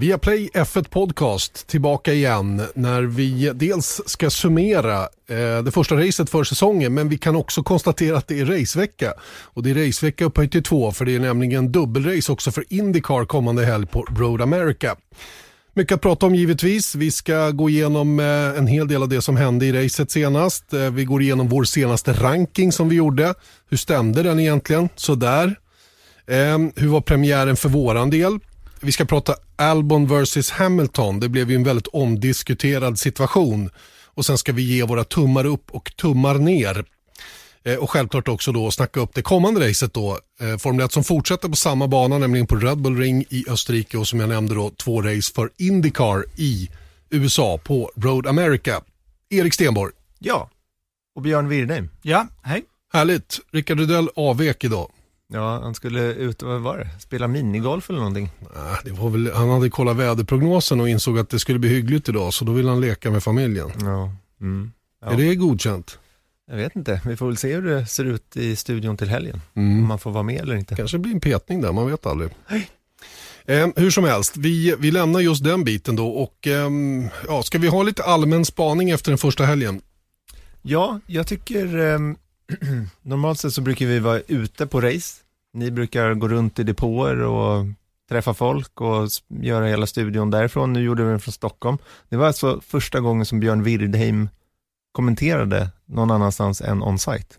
Viaplay F1 Podcast tillbaka igen när vi dels ska summera eh, det första racet för säsongen men vi kan också konstatera att det är racevecka. Och det är racevecka upphöjt till två för det är nämligen dubbelrace också för Indycar kommande helg på Road America. Mycket att prata om givetvis. Vi ska gå igenom eh, en hel del av det som hände i racet senast. Eh, vi går igenom vår senaste ranking som vi gjorde. Hur stämde den egentligen? Sådär. Eh, hur var premiären för våran del? Vi ska prata Albon vs Hamilton. Det blev ju en väldigt omdiskuterad situation. Och sen ska vi ge våra tummar upp och tummar ner. Eh, och självklart också då snacka upp det kommande racet då. Eh, Formel 1 som fortsätter på samma bana, nämligen på Red Bull Ring i Österrike och som jag nämnde då två race för Indycar i USA på Road America. Erik Stenborg. Ja, och Björn Wirdheim. Ja, hej. Härligt. Rickard Rydell avvek idag. Ja, han skulle ut, vad var det, spela minigolf eller någonting? Nej, det var väl, han hade kollat väderprognosen och insåg att det skulle bli hyggligt idag så då vill han leka med familjen. Ja. Mm. ja. Är det godkänt? Jag vet inte, vi får väl se hur det ser ut i studion till helgen. Mm. Om man får vara med eller inte. kanske blir en petning där, man vet aldrig. Eh, hur som helst, vi, vi lämnar just den biten då och eh, ja, ska vi ha lite allmän spaning efter den första helgen? Ja, jag tycker eh, normalt sett så brukar vi vara ute på race. Ni brukar gå runt i depåer och träffa folk och göra hela studion därifrån. Nu gjorde vi den från Stockholm. Det var alltså första gången som Björn Wirdheim kommenterade någon annanstans än on-site.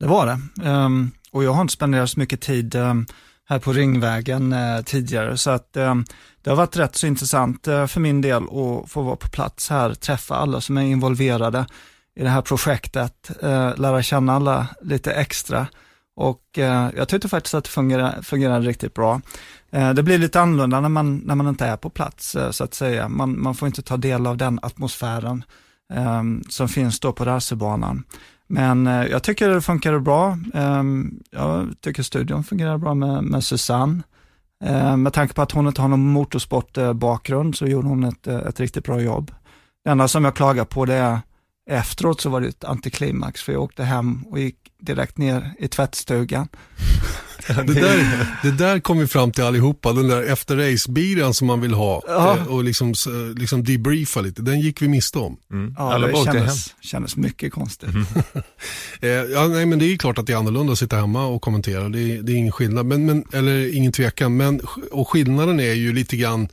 Det var det. Um, och jag har inte spenderat så mycket tid um, här på Ringvägen uh, tidigare, så att um, det har varit rätt så intressant uh, för min del att få vara på plats här, träffa alla som är involverade i det här projektet, eh, lära känna alla lite extra. Och eh, jag tyckte faktiskt att det fungerade, fungerade riktigt bra. Eh, det blir lite annorlunda när man, när man inte är på plats, eh, så att säga. Man, man får inte ta del av den atmosfären ehm, som finns då på racerbanan. Men jag tycker det funkade bra. Ehm, jag tycker studion fungerar bra med, med Susanne. Med tanke på att hon inte har någon motorsportbakgrund så gjorde hon ett, ett riktigt bra jobb. Det enda som jag klagar på det är efteråt så var det ett antiklimax för jag åkte hem och gick direkt ner i tvättstugan. det, där, det där kom vi fram till allihopa, den där efter race-bilen som man vill ha ja. Eh, och liksom, liksom debriefa lite, den gick vi miste om. Mm. Ja, Alla det kändes, kändes mycket konstigt. Mm. ja, nej, men det är klart att det är annorlunda att sitta hemma och kommentera, det är, det är ingen skillnad, men, men, eller ingen tvekan, men och skillnaden är ju lite grann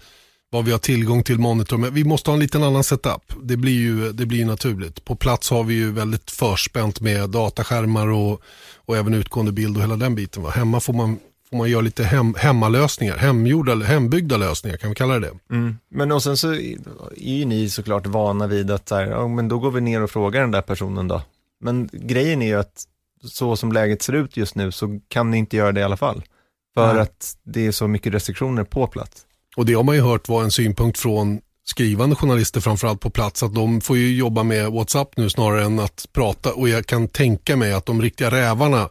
vad vi har tillgång till monitor. Men vi måste ha en liten annan setup. Det blir ju det blir naturligt. På plats har vi ju väldigt förspänt med dataskärmar och, och även utgående bild och hela den biten. Va? Hemma får man, får man göra lite hem, hemmalösningar, hemgjorda, hembyggda lösningar, kan vi kalla det det? Mm. Men och sen så är ju ni såklart vana vid att så här, ja, men då går vi ner och frågar den där personen då. Men grejen är ju att så som läget ser ut just nu så kan ni inte göra det i alla fall. För mm. att det är så mycket restriktioner på plats. Och det har man ju hört var en synpunkt från skrivande journalister framförallt på plats att de får ju jobba med WhatsApp nu snarare än att prata och jag kan tänka mig att de riktiga rävarna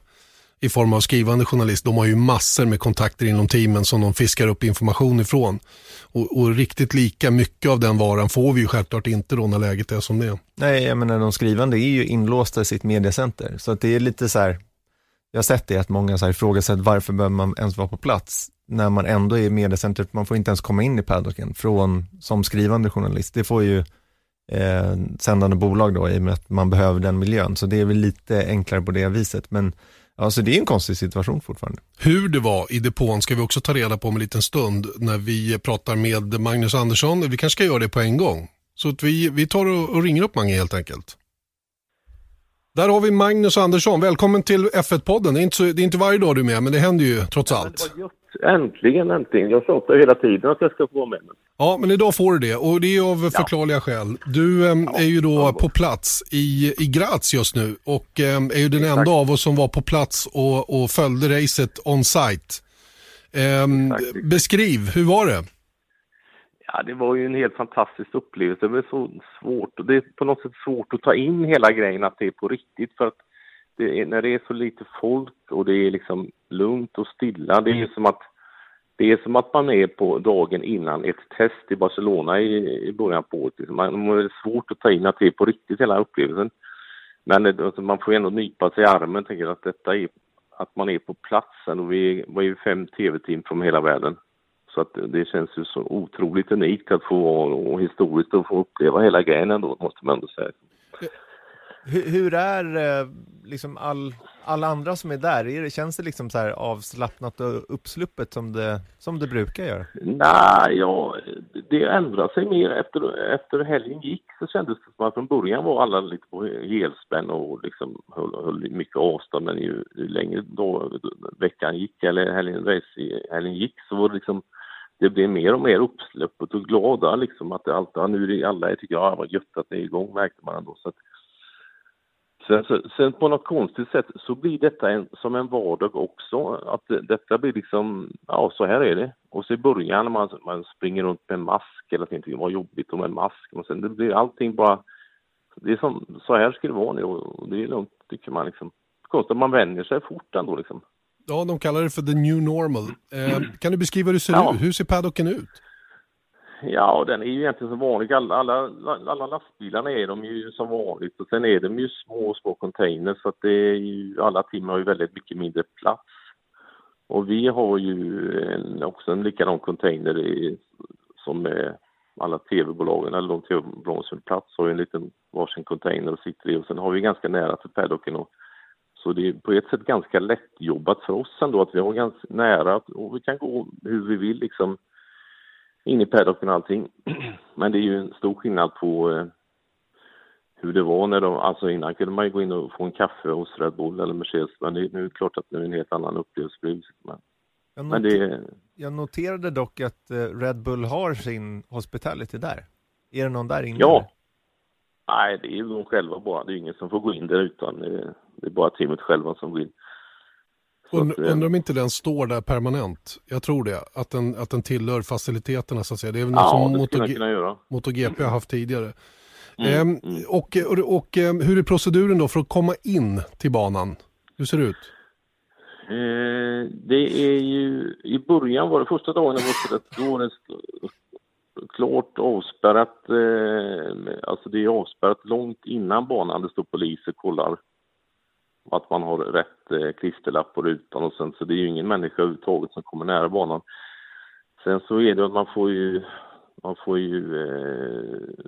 i form av skrivande journalist, de har ju massor med kontakter inom teamen som de fiskar upp information ifrån. Och, och, riktigt lika mycket av den varan får vi ju självklart inte då när läget är som det är. Nej, jag menar de skrivande är ju inlåsta i sitt mediecenter, så att det är lite så här, jag har sett det att många så här ifrågasätter varför behöver man ens vara på plats? När man ändå är i mediecentret, man får inte ens komma in i paddocken från, som skrivande journalist. Det får ju eh, sändande bolag då i och med att man behöver den miljön. Så det är väl lite enklare på det viset. Men alltså, det är en konstig situation fortfarande. Hur det var i depån ska vi också ta reda på om en liten stund när vi pratar med Magnus Andersson. Vi kanske ska göra det på en gång. Så att vi, vi tar och, och ringer upp Mange helt enkelt. Där har vi Magnus Andersson. Välkommen till F1-podden. Det, är inte det är inte varje dag du är med, men det händer ju trots allt. Ja, Äntligen, äntligen. Jag tjatar hela tiden att jag ska få vara med. Ja, men idag får du det och det är av förklarliga ja. skäl. Du äm, ja, är ju då på plats i, i Graz just nu och äm, är ju den enda av oss som var på plats och, och följde racet on site. Äm, beskriv, hur var det? Ja, det var ju en helt fantastisk upplevelse. Det var så svårt det är på något sätt svårt att ta in hela grejen att det är på riktigt för att är, när det är så lite folk och det är liksom lugnt och stilla, det är som att det är som att man är på dagen innan ett test i Barcelona i, i början på året. Man, det är svårt att ta in att det är på riktigt hela upplevelsen. Men alltså, man får ändå nypa sig i armen och tänka att detta är att man är på platsen och vi var ju fem tv-team från hela världen Så att det känns ju så otroligt unikt att få och historiskt att få uppleva hela grejen ändå, måste man ändå säga. Hur, hur är eh, liksom all, alla andra som är där? Är det, känns det liksom så här avslappnat och uppsluppet som det, som det brukar göra? Nej, ja, det ändrade sig mer efter, efter helgen gick så kändes det som att från början var alla lite på helspänn och liksom höll, höll mycket avstånd men ju, ju längre då veckan gick eller helgen, race, helgen gick så var det liksom det blev mer och mer uppsluppet och glada liksom att det alltid, nu är det alla, jag tycker, ja vad gött att det är igång märkte man ändå så att Sen, så, sen på något konstigt sätt så blir detta en, som en vardag också. Att detta blir liksom, ja så här är det. Och så i början när man, man springer runt med mask eller det var jobbigt med mask. Och sen det blir allting bara, det är som, så här ska det vara nu och det är lugnt tycker man liksom. Konstigt man vänjer sig fort ändå liksom. Ja, de kallar det för the new normal. Eh, kan du beskriva hur det ser ja. ut? Hur ser paddocken ut? Ja, den är ju egentligen som vanligt. Alla, alla, alla lastbilarna är de ju som vanligt och sen är de ju små, små containers så att det är ju, alla timmar har ju väldigt mycket mindre plats. Och vi har ju en, också en likadan container i, som är alla tv-bolagen, eller de tv-bolagen som är plats har ju en liten varsin container och sitter i och sen har vi ganska nära till paddocken och så det är på ett sätt ganska lättjobbat för oss ändå att vi har ganska nära och vi kan gå hur vi vill liksom in i paddocken och allting. Men det är ju en stor skillnad på eh, hur det var när de, alltså innan kunde man ju gå in och få en kaffe hos Red Bull eller Mercedes, men det, nu är det klart att det är en helt annan upplevelse. Men, jag, men det, jag noterade dock att eh, Red Bull har sin hospitality där. Är det någon där inne? Ja. Nej, det är ju de själva bara. Det är ingen som får gå in där utan det är bara teamet själva som går in. Und, eh, undrar om inte den står där permanent. Jag tror det. Att den, att den tillhör faciliteterna så att säga. Det är väl något ja, som Moto, MotoGP har haft tidigare. Mm, ehm, mm. Och, och, och, ehm, hur är proceduren då för att komma in till banan? Hur ser det ut? Eh, det är ju, i början var det första dagen var det, då var det klart avspärrat, eh, alltså det är avspärrat långt innan banan. Det står poliser och kollar att man har rätt eh, klisterlapp på rutan och sen så det är ju ingen människa överhuvudtaget som kommer nära banan. Sen så är det att man får ju, man får ju, eh,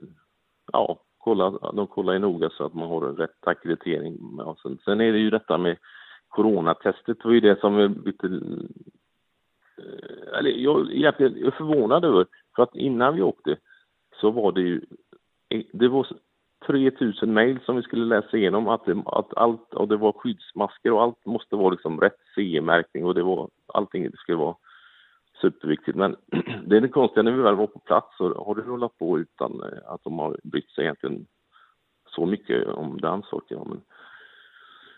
ja, kolla, de kollar ju noga så att man har rätt ackreditering. Ja, sen, sen är det ju detta med coronatestet Det var ju det som är lite, eh, eller jag, egentligen, jag är förvånad över, för att innan vi åkte så var det ju, det var 3000 mejl som vi skulle läsa igenom, att, det, att allt, och det var skyddsmasker och allt måste vara liksom rätt CE-märkning och det var, allting det skulle vara superviktigt. Men det är det konstiga, när vi väl var på plats så har det rullat på utan eh, att de har brytt sig egentligen så mycket om den saken. Men,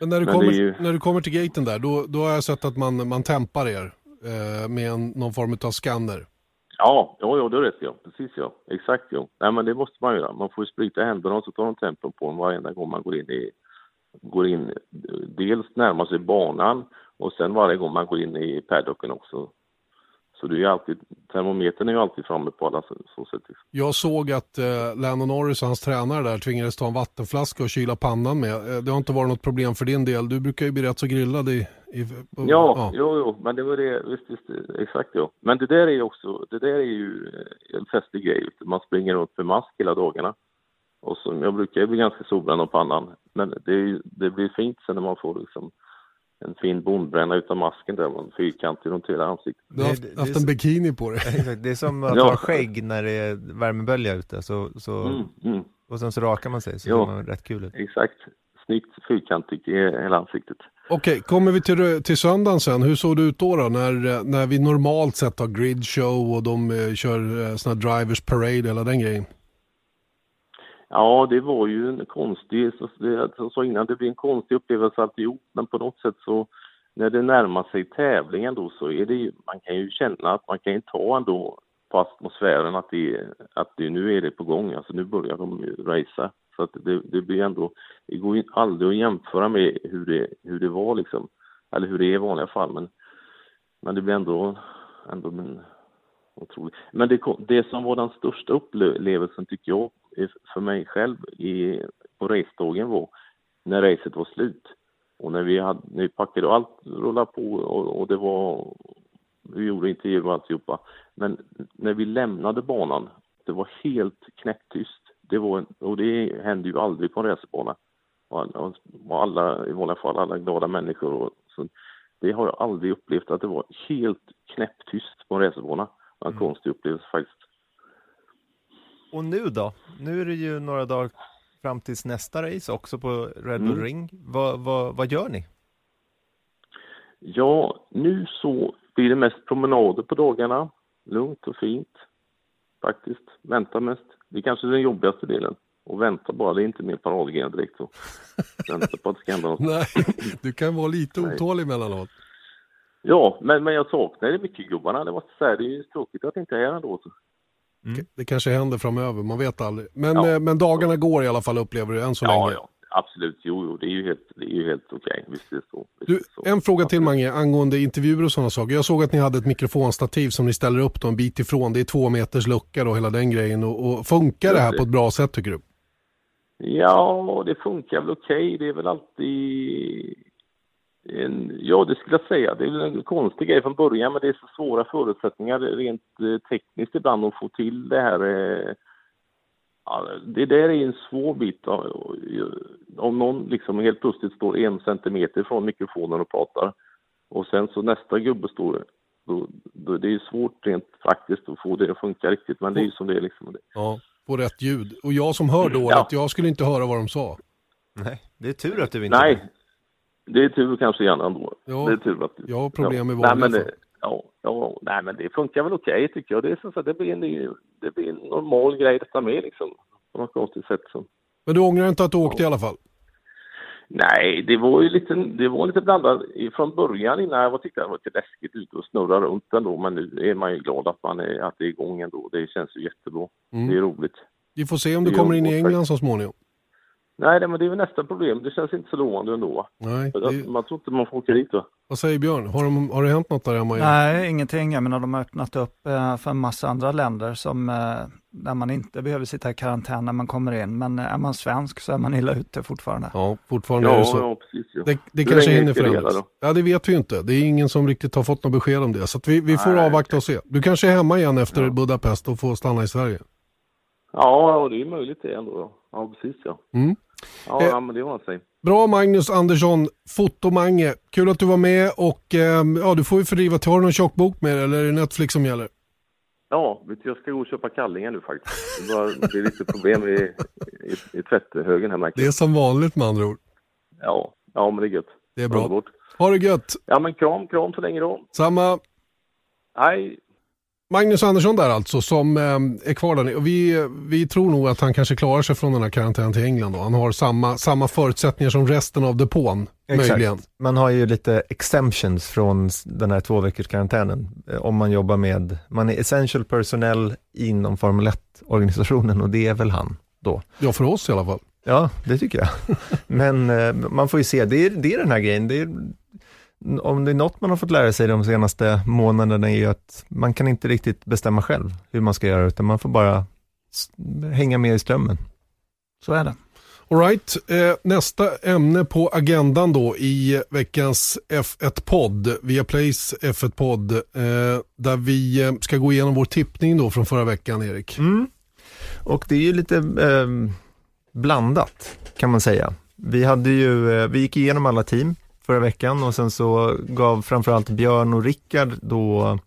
men när, du men kommer, ju... när du kommer till gaten där, då, då har jag sett att man, man tempar er eh, med en, någon form av skanner. Ja, ja, ja, det rätt ja. Precis ja. Exakt ja. Nej men det måste man göra. Man får ju sprita händerna och så tar de tempen på en varenda gång man går in i, går in, eh, dels närmar sig banan och sen varje gång man går in i paddocken också. Så det är ju alltid, termometern är ju alltid framme på alla så, så sätt. Jag såg att eh, Lennon Norris och hans tränare där tvingades ta en vattenflaska och kyla pannan med. Eh, det har inte varit något problem för din del. Du brukar ju bli rätt så grillad i... i på, ja, ja, jo, jo, men det var det, visst, visst, exakt ja. Men det där är ju också, det där är ju en festlig grej. Man springer runt med mask hela dagarna. Och så, jag brukar ju bli ganska solbränd av pannan. Men det, det blir fint sen när man får liksom en fin bondbränna utan masken där, man fyrkantig runt hela ansiktet. Du har haft, haft en bikini på dig. det är som att ja. ha skägg när det är värmebölja ute, så, så, mm, mm. och sen så rakar man sig så ja. ser man rätt kul ut. Exakt, snyggt fyrkantigt i hela ansiktet. Okej, okay, kommer vi till, till söndagen sen, hur såg det ut då, då? När, när vi normalt sett har grid show och de eh, kör eh, såna drivers parade, hela den grejen? Ja, det var ju en konstig, som jag sa innan, det blir en konstig upplevelse alltihop, men på något sätt så när det närmar sig tävlingen då så är det ju, man kan ju känna att man kan ju ta ändå på atmosfären att det, att det, nu är det på gång, alltså nu börjar de ju racea. Så att det, det blir ändå, det går ju aldrig att jämföra med hur det, hur det var liksom, eller hur det är i vanliga fall, men, men det blir ändå, ändå en otroligt. Men det, det som var den största upplevelsen tycker jag för mig själv i, på racedagen var när racet var slut. Och när vi, hade, när vi packade och allt rullade på och, och det var vi gjorde intervjuer och alltihopa. Men när vi lämnade banan, det var helt knäpptyst. Det var, och det händer ju aldrig på en racerbana. Och alla, i vanliga fall, alla glada människor. Och, så, det har jag aldrig upplevt, att det var helt knäpptyst på en racerbana. En mm. konstig upplevelse faktiskt. Och nu då? Nu är det ju några dagar fram tills nästa race också på Red Bull mm. Ring. Vad, vad, vad gör ni? Ja, nu så blir det mest promenader på dagarna. Lugnt och fint faktiskt. Vänta mest. Det är kanske är den jobbigaste delen. Och vänta bara, det är inte min paradgren direkt så. Vänta på att det ska hända något. Nej, du kan vara lite otålig emellanåt. Ja, men, men jag saknar det mycket gubbarna. Det var så här, det är tråkigt att det inte är här ändå. Mm. Det kanske händer framöver, man vet aldrig. Men, ja. Eh, men dagarna går i alla fall upplever du än så ja, länge? Ja, absolut. Jo, jo, det är ju helt, det är ju helt okej. Visst är det så. du, är så. En fråga till Mange angående intervjuer och sådana saker. Jag såg att ni hade ett mikrofonstativ som ni ställer upp då en bit ifrån. Det är två meters lucka och hela den grejen. Och, och funkar det här på ett bra sätt tycker du? Ja, det funkar väl okej. Det är väl alltid en, ja, det skulle jag säga. Det är en konstig grej från början, men det är så svåra förutsättningar rent eh, tekniskt ibland att få till det här. Eh, ja, det där är en svår bit. Om någon liksom helt plötsligt står en centimeter från mikrofonen och pratar och sen så nästa gubbe står då, då, det är svårt rent praktiskt att få det att funka riktigt, men det är ju som det är. Liksom. Ja, på rätt ljud. Och jag som hör dåligt, ja. jag skulle inte höra vad de sa. Nej, det är tur att du inte... Nej, det är tur kanske gärna ändå. Ja, det är tur att, jag har problem med vanliga nej, men det, ja, ja, nej men det funkar väl okej okay, tycker jag. Det, är så, det, blir en, det blir en normal grej detta med liksom. På något konstigt sätt. Så. Men du ångrar inte att du åkte ja. i alla fall? Nej, det var ju lite, det var lite blandat från början innan jag var tyckte det var lite läskigt ute och snurra runt ändå. Men nu är man ju glad att, man är, att det är igång ändå. Det känns ju jättebra. Mm. Det är roligt. Vi får se om du kommer in i England så småningom. Nej, men det är väl nästa problem. Det känns inte så lovande ändå. Nej, det... Man tror inte man får åka dit då. Vad säger Björn? Har, de, har det hänt något där hemma? Nej, ingenting. Jag menar, de har öppnat upp eh, för en massa andra länder som, eh, där man inte behöver sitta i karantän när man kommer in. Men är man svensk så är man illa ute fortfarande. Ja, fortfarande ja, är det så. Ja, precis. Ja. Det, det kanske hinner förändras. Ja, det vet vi ju inte. Det är ingen som riktigt har fått något besked om det. Så vi, vi får Nej, avvakta och se. Du kanske är hemma igen efter ja. Budapest och får stanna i Sverige. Ja, det är möjligt det ändå. Ja, precis ja. Mm. Ja, eh, ja men det var sig. Bra Magnus Andersson, Fotomange. Kul att du var med och eh, ja, du får ju fördriva. Har du någon tjockbok med dig eller är det Netflix som gäller? Ja, vet du, jag ska gå och köpa kallingar nu faktiskt. Det, var, det är lite problem i, i, i tvätthögen här märker Det är som vanligt med andra ord. Ja, ja men det är gött. Det är bra. Ha det gött. Ja men kram, kram så länge då. Samma. Hej. Magnus Andersson där alltså som eh, är kvar där och vi, vi tror nog att han kanske klarar sig från den här karantänen till England. Då. Han har samma, samma förutsättningar som resten av depån. Exakt. Möjligen. Man har ju lite exemptions från den här två veckors karantänen. Eh, om man jobbar med, man är essential personnel inom Formel 1-organisationen och det är väl han då. Ja, för oss i alla fall. Ja, det tycker jag. Men eh, man får ju se, det är, det är den här grejen. Det är, om det är något man har fått lära sig de senaste månaderna är ju att man kan inte riktigt bestämma själv hur man ska göra, utan man får bara hänga med i strömmen. Så är det. Alright, eh, nästa ämne på agendan då i veckans F1-podd, via Plays F1-podd, eh, där vi eh, ska gå igenom vår tippning då från förra veckan, Erik. Mm. Och det är ju lite eh, blandat, kan man säga. Vi, hade ju, eh, vi gick igenom alla team förra veckan och sen så gav framförallt Björn och Rickard då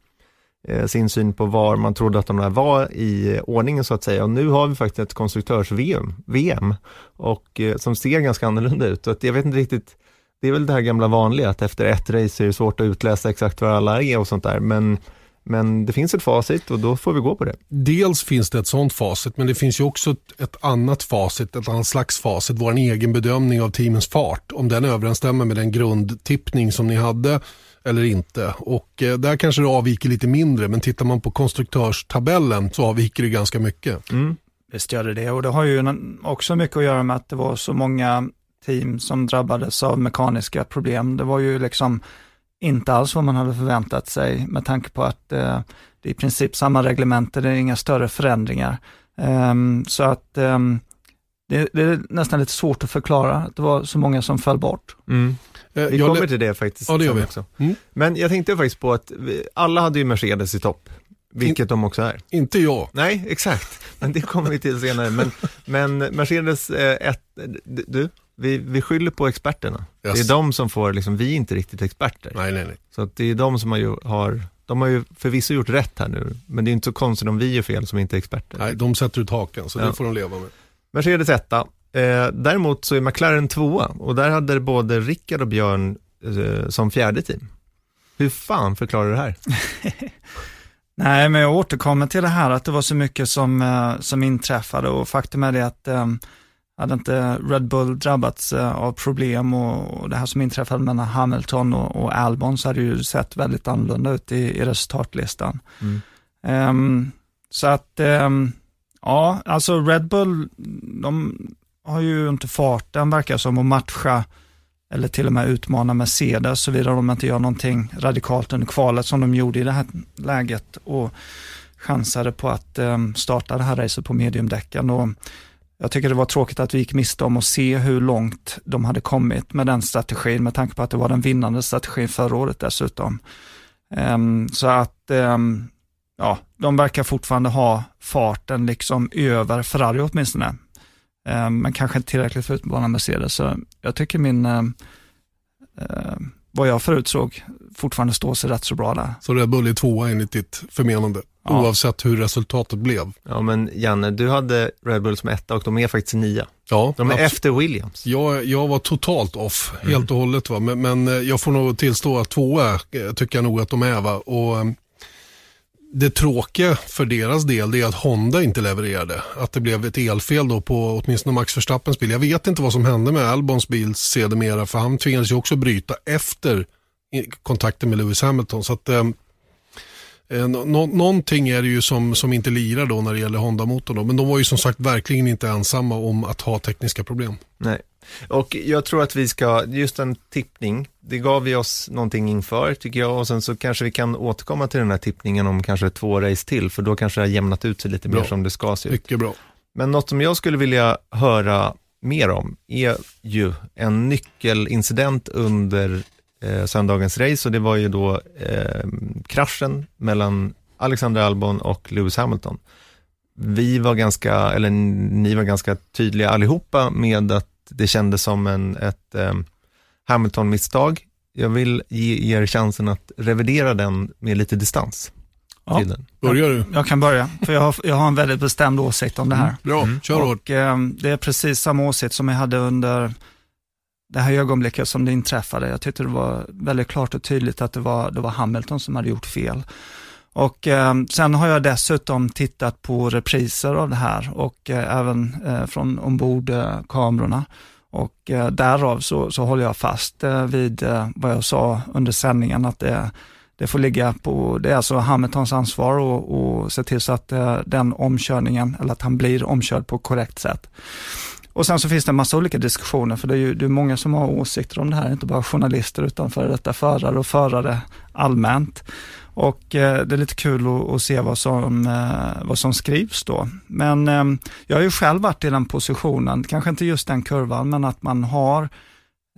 eh, sin syn på var man trodde att de där var i ordningen så att säga. Och nu har vi faktiskt ett konstruktörs-VM VM, och, eh, som ser ganska annorlunda ut. Så att jag vet inte riktigt, det är väl det här gamla vanliga att efter ett race är det svårt att utläsa exakt var alla är och sånt där. Men men det finns ett facit och då får vi gå på det. Dels finns det ett sånt facit men det finns ju också ett annat facit, ett annat slags facit, vår egen bedömning av teamens fart. Om den överensstämmer med den grundtippning som ni hade eller inte. Och eh, där kanske det avviker lite mindre men tittar man på konstruktörstabellen så avviker det ganska mycket. Mm. Visst gör det det och det har ju också mycket att göra med att det var så många team som drabbades av mekaniska problem. Det var ju liksom inte alls vad man hade förväntat sig med tanke på att eh, det är i princip samma reglemente, det är inga större förändringar. Um, så att um, det, det, är nästan lite svårt att förklara att det var så många som föll bort. Mm. Eh, Vi jag kommer till det faktiskt. Ja, det gör vi. Också. Mm. Men jag tänkte faktiskt på att vi, alla hade ju Mercedes i topp, vilket de också är. Inte jag. Nej, exakt. Men det kommer vi till senare. Men, men Mercedes, eh, ett, du, vi, vi skyller på experterna. Yes. Det är de som får, liksom, vi är inte riktigt experter. Nej, nej, nej. Så att det är de som har, ju, har, de har ju förvisso gjort rätt här nu, men det är inte så konstigt om vi gör fel som inte är experter. nej de sätter ut haken, så Ja. det får de leva med. Mercedes etta. Eh, däremot så är McLaren tvåa och där hade både Rickard och Björn eh, som fjärde team. Hur fan förklarar du det här? Nej, men jag återkommer till det här att det var så mycket som, eh, som inträffade och faktum är det att eh, hade inte Red Bull drabbats eh, av problem och, det här som inträffade mellan Hamilton och, Albon så hade ju sett väldigt annorlunda ut i, resultatlistan. Mm. Ehm, så att, ehm, ja, alltså Red Bull, de har ju inte farten verkar som att matcha eller till och med utmana Mercedes såvida de inte gör någonting radikalt under kvalet som de gjorde i det här läget och chansade på att ehm, starta det här racet på mediumdäcken. Och jag tycker det var tråkigt att vi gick miste om att se hur långt de hade kommit med den strategin med tanke på att det var den vinnande strategin förra året dessutom. Ehm, så att ehm, ja, de verkar fortfarande ha farten liksom över Ferrari åtminstone. Ehm, men kanske inte tillräckligt för att utmana Mercedes. Så jag tycker min, vad jag förutsåg, fortfarande står sig rätt så bra där. Så Red Bull är tvåa enligt ditt förmenande, Ja. oavsett hur resultatet blev. Ja men Janne, du hade Red Bull som etta och de är faktiskt nia. Ja, De är abs- efter Williams. Jag, jag var totalt off, helt och hållet. Va? Men, men eh, jag får nog tillstå att tvåa eh, tycker jag nog att de är. Va? Och, eh, det tråkiga för deras del är att Honda inte levererade. Att det blev ett elfel då på åtminstone Max Verstappens bil. Jag vet inte vad som hände med Albons bil sedermera för han tvingades ju också bryta efter kontakten med Lewis Hamilton. Så att, eh, nå- nå- någonting är det ju som, som inte lirar då när det gäller Honda-motorn. Men de var ju som sagt verkligen inte ensamma om att ha tekniska problem. Nej. Och jag tror att vi ska, just en tippning, det gav vi oss någonting inför tycker jag och sen så kanske vi kan återkomma till den här tippningen om kanske två race till för då kanske det har jämnat ut sig lite mer Bra. som det ska se ut. Mycket bra. Men något som jag skulle vilja höra mer om är ju en nyckelincident under eh, söndagens race och det var ju då eh, kraschen mellan Alexander Albon och Lewis Hamilton. Vi var ganska, eller ni var ganska tydliga allihopa med att det kändes som en, ett eh, Hamilton-misstag. Jag vill ge er chansen att revidera den med lite distans. Ja. Börjar du? Jag kan börja, för jag har, jag har en väldigt bestämd åsikt om det här. Bra, Mm. kör hårt. Och, eh, det är precis samma åsikt som jag hade under det här ögonblicket som det inträffade. Jag tyckte det var väldigt klart och tydligt att det var, det var Hamilton som hade gjort fel. Och eh, sen har jag dessutom tittat på repriser av det här och eh, även eh, från ombordkamerorna. Eh, kamerorna. och eh, därav så, så håller jag fast eh, vid eh, vad jag sa under sändningen att det, det får ligga på, det är alltså Hamiltons ansvar och, och se till så att eh, den omkörningen, eller att han blir omkörd på korrekt sätt. Och sen så finns det en massa olika diskussioner, för det är ju det är många som har åsikter om det här, inte bara journalister utan före detta förare och förare allmänt. Och eh, det är lite kul att, att se vad som, eh, vad som skrivs då. Men eh, jag har ju själv varit i den positionen, kanske inte just den kurvan, men att man har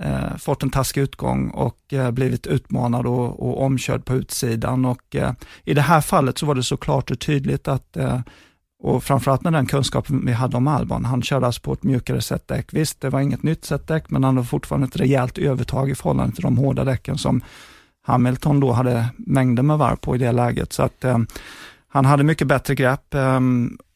eh, fått en taskig utgång och eh, blivit utmanad och, och omkörd på utsidan. Och eh, i det här fallet så var det så klart och tydligt att eh, och framförallt med den kunskapen vi hade om Albon. Han körde alltså på ett mjukare setdäck. Visst, det var inget nytt setdäck, men han hade fortfarande ett rejält övertag i förhållande till de hårda däcken som Hamilton då hade mängder med varv på i det läget. Så att eh, han hade mycket bättre grepp. Eh,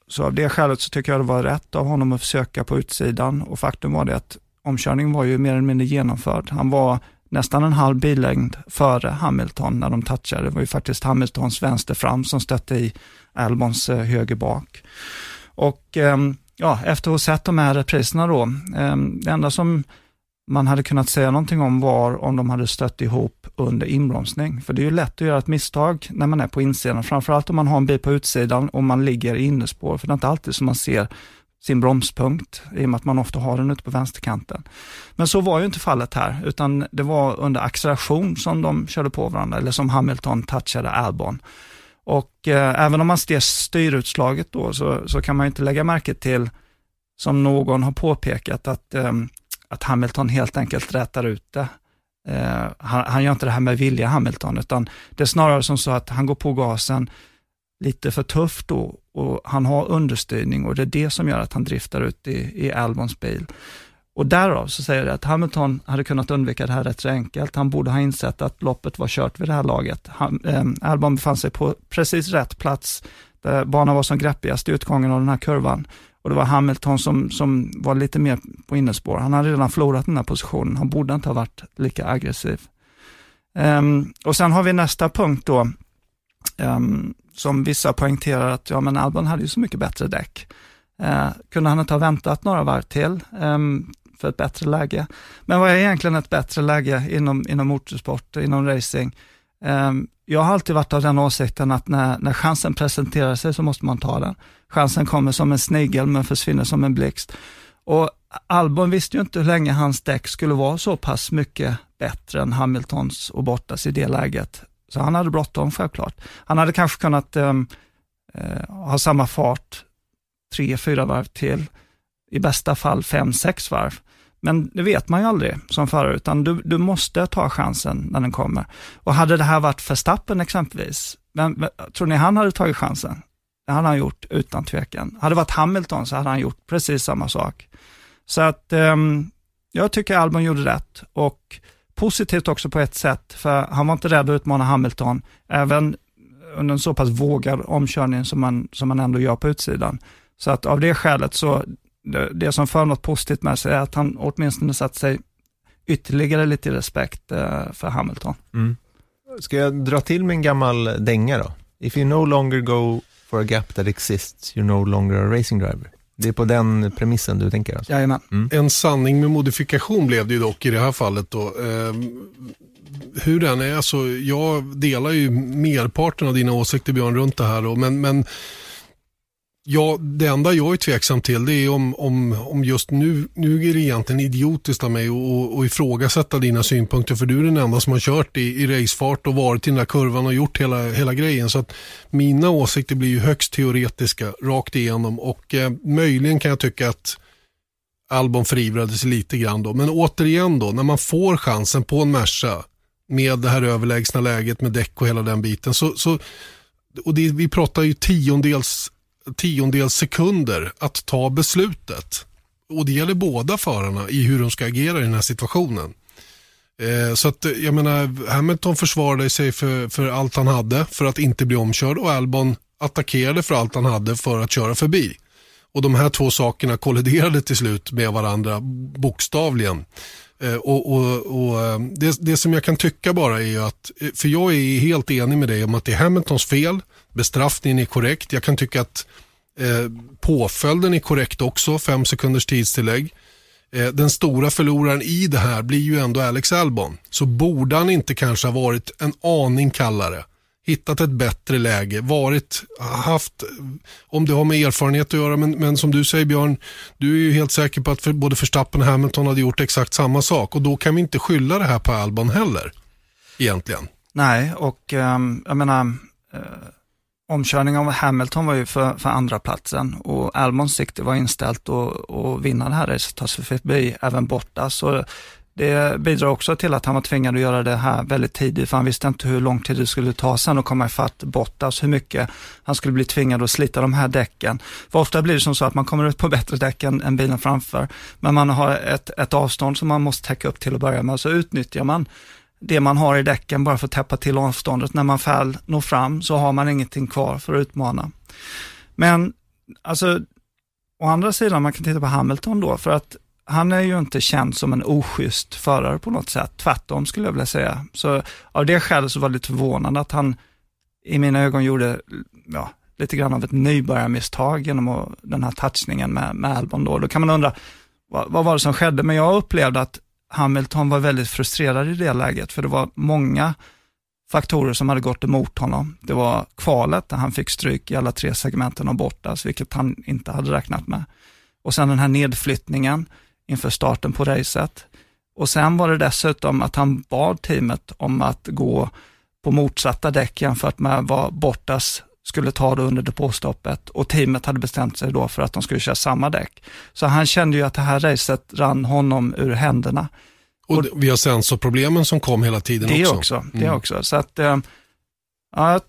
så av det skälet så tycker jag det var rätt av honom att försöka på utsidan och faktum var det att omkörningen var ju mer eller mindre genomförd. Han var nästan en halv billängd före Hamilton när de touchade. Det var ju faktiskt Hamiltons vänster fram som stötte i Albons eh, höger bak. Och ehm, ja, efter att ha sett de här repriserna då, ehm, det enda som man hade kunnat säga någonting om var om de hade stött ihop under inbromsning. För det är ju lätt att göra ett misstag när man är på insidan, framförallt om man har en bil på utsidan och man ligger i innerspår, för det är inte alltid som man ser sin bromspunkt, i och med att man ofta har den ute på vänsterkanten. Men så var ju inte fallet här, utan det var under acceleration som de körde på varandra, eller som Hamilton touchade Albon. Och eh, även om man ser styrutslaget då, så, så kan man ju inte lägga märke till, som någon har påpekat, att, eh, att Hamilton helt enkelt rätar ut det Eh, han, han, gör inte det här med vilja, Hamilton, utan det är snarare som så att han går på gasen lite för tufft då och han har understyrning och det är det som gör att han driftar ut i, i Albons bil. Och därav så säger det att Hamilton hade kunnat undvika det här rätt så enkelt. Han borde ha insett att loppet var kört vid det här laget. Han, eh, Albon befann sig på precis rätt plats, där banan var som greppigast i utgången av den här kurvan. Och det var Hamilton som, som var lite mer på innerspår. Han hade redan förlorat den här positionen. Han borde inte ha varit lika aggressiv. Um, och sen har vi nästa punkt då, um, som vissa poängterar att ja, men Albon hade ju så mycket bättre däck. Uh, kunde han inte ha väntat några varv till um, för ett bättre läge? Men vad är egentligen ett bättre läge inom, inom motorsport, inom racing? Ehm, jag har alltid varit av den åsikten att när, när chansen presenterar sig så måste man ta den. Chansen kommer som en snigel men försvinner som en blixt. Och Albon visste ju inte hur länge hans däck skulle vara så pass mycket bättre än Hamiltons och Bottas i det läget. Så han hade bråttom självklart. Han hade kanske kunnat um, uh, ha samma fart tre, fyra varv till. I bästa fall fem, sex varv. Men det vet man ju aldrig som förare, utan du, du måste ta chansen när den kommer. Och hade det här varit Verstappen exempelvis, vem, tror ni han hade tagit chansen? Det hade han gjort utan tvekan. Hade det varit Hamilton så hade han gjort precis samma sak. Så att um, jag tycker Albon gjorde rätt och positivt också på ett sätt, för han var inte rädd att utmana Hamilton, även under en så pass vågad omkörning som man, som man ändå gör på utsidan. Så att av det skälet så, det, det som för något positivt med sig är att han åtminstone satt sig ytterligare lite i respekt uh, för Hamilton. Mm. Ska jag dra till med en gammal dänga då? If you no longer go for a gap that exists, you're no longer a racing driver. Det är på den premissen du tänker alltså? Jajamän. Mm. En sanning med modifikation blev det ju dock i det här fallet då. Eh, hur den är, alltså jag delar ju merparten av dina åsikter Björn runt det här då, men, men Ja, det enda jag är tveksam till det är om, om, om just nu, nu är det egentligen idiotiskt av mig att ifrågasätta dina synpunkter för du är den enda som har kört i, i racefart och varit i den där kurvan och gjort hela, hela grejen. Så att mina åsikter blir ju högst teoretiska rakt igenom och eh, möjligen kan jag tycka att Albon förivrades lite grann då. Men återigen då, när man får chansen på en Merca med det här överlägsna läget med däck och hela den biten så, så och det, vi pratar ju tiondels tiondels sekunder att ta beslutet. Och det gäller båda förarna i hur de ska agera i den här situationen. Eh, så att eh, jag menar, Hamilton försvarade sig för, för allt han hade för att inte bli omkörd och Albon attackerade för allt han hade för att köra förbi. Och de här två sakerna kolliderade till slut med varandra bokstavligen. Eh, och, och, och eh, det, det, som jag kan tycka bara är att, eh, för jag är helt enig med dig om att det är Hamiltons fel, bestraffningen är korrekt. Jag kan tycka att eh, påföljden är korrekt också, fem sekunders tidstillägg. Eh, den stora förloraren i det här blir ju ändå Alex Albon. Så borde han inte kanske ha varit en aning kallare hittat ett bättre läge, varit, haft, om det har med erfarenhet att göra, men, men som du säger Björn, du är ju helt säker på att för, både Verstappen och Hamilton hade gjort exakt samma sak och då kan vi inte skylla det här på Albon heller, egentligen. Nej, och um, jag menar, uh, omkörningen av Hamilton var ju för, för andra platsen och Albons sikte var inställt att vinna det här racet, ta sig förbi även borta. Så det bidrar också till att han var tvingad att göra det här väldigt tidigt, för han visste inte hur lång tid det skulle ta sen att komma ifatt Bottas, hur mycket han skulle bli tvingad att slita de här däcken. För ofta blir det som så att man kommer ut på bättre däck än, än bilen framför, men man har ett, ett avstånd som man måste täcka upp till att börja med, så utnyttjar man det man har i däcken bara för att täppa till avståndet. När man väl når fram så har man ingenting kvar för att utmana. Men alltså, å andra sidan, man kan titta på Hamilton då, för att han är ju inte känd som en oschysst förare på något sätt. Tvärtom skulle jag vilja säga. Så av det skälet så var det lite förvånande att han i mina ögon gjorde ja, lite grann av ett nybörjarmisstag genom den här touchningen med, med Albon. Då. då kan man undra, vad, vad var det som skedde? Men jag upplevde att Hamilton var väldigt frustrerad i det läget, för det var många faktorer som hade gått emot honom. Det var kvalet där han fick stryk i alla tre segmenten av Bortas, vilket han inte hade räknat med. Och sen den här nedflyttningen inför starten på racet. Och sen var det dessutom att han bad teamet om att gå på motsatta däck jämfört med vad Bortas skulle ta det under depåstoppet och teamet hade bestämt sig då för att de skulle köra samma däck. Så han kände ju att det här racet rann honom ur händerna. Och, vi har sensorproblemen som kom hela tiden det också. också. Det mm. också. Så att, eh, ja,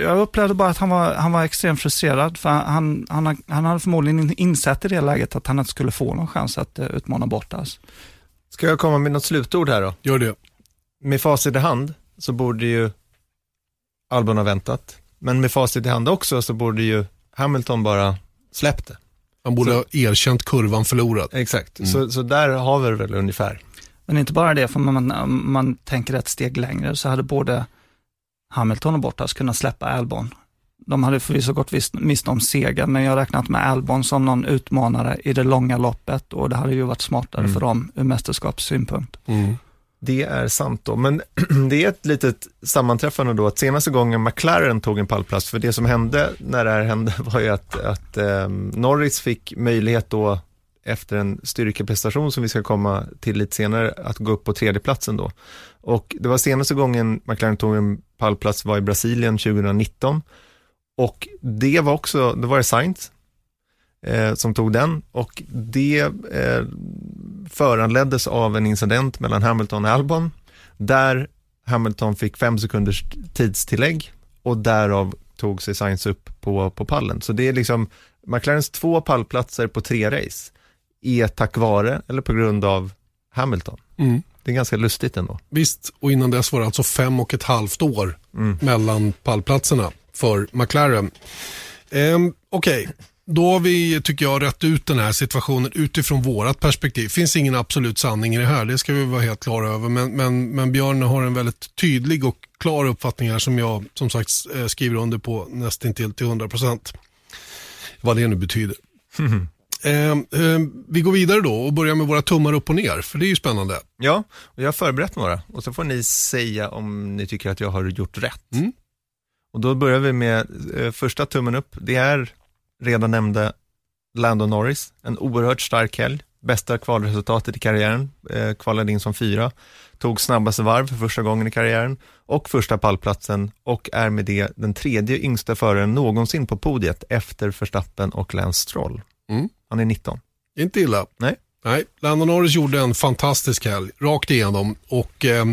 jag upplevde bara att han var, han var extremt frustrerad. För han, han, han hade förmodligen insett i det läget att han inte skulle få någon chans att uh, utmana Bottas. Ska jag komma med något slutord här då? Gör det. Med facit i hand så borde ju Albon ha väntat. Men med facit i hand också så borde ju Hamilton bara släppt det. Han borde så. ha erkänt kurvan förlorad. Exakt, mm. så, så där har vi väl ungefär. Men inte bara det, för man, man tänker ett steg längre så hade både Hamilton och Bottas kunnat släppa Albon. De hade förvisso gått miste om segern, men jag har räknat med Albon som någon utmanare i det långa loppet och det hade ju varit smartare mm. för dem ur mästerskapssynpunkt. Mm. Det är sant då, men det är ett litet sammanträffande då att senaste gången McLaren tog en pallplats, för det som hände när det här hände var ju att, att eh, Norris fick möjlighet då efter en styrkeprestation som vi ska komma till lite senare, att gå upp på tredjeplatsen då. Och det var senaste gången McLaren tog en pallplats var i Brasilien 2019 och det var också, det var det Sainz eh, som tog den. Och det eh, föranleddes av en incident mellan Hamilton och Albon där Hamilton fick fem sekunders tidstillägg och därav tog sig Sainz upp på, på pallen. Så det är liksom McLarens två pallplatser på tre race är tack vare eller på grund av Hamilton. Mm. Det är ganska lustigt ändå. Visst, och innan dess var det alltså fem och ett halvt år mm. mellan pallplatserna för McLaren. Ehm, Okej, okay. Då har vi, tycker jag, rätt ut den här situationen utifrån vårat perspektiv. Det finns ingen absolut sanning i det här, det ska vi vara helt klara över. Men, men, men Björn har en väldigt tydlig och klar uppfattning här som jag som sagt eh, skriver under på nästan till, till 100%. Vad det nu betyder. Mm. Eh, eh, vi går vidare då och börjar med våra tummar upp och ner, för det är ju spännande. Ja, och jag har förberett några och så får ni säga om ni tycker att jag har gjort rätt. Mm. Och då börjar vi med eh, första tummen upp. Det är redan nämnde Lando Norris, en oerhört stark helg. Bästa kvalresultatet i karriären, eh, kvalade in som fyra, tog snabbaste varv för första gången i karriären och första pallplatsen och är med det den tredje yngsta föraren någonsin på podiet efter Verstappen och Lance Stroll. Mm. Han är 19. Inte illa. Nej. Nej, Lando Norris gjorde en fantastisk helg, rakt igenom. Och eh,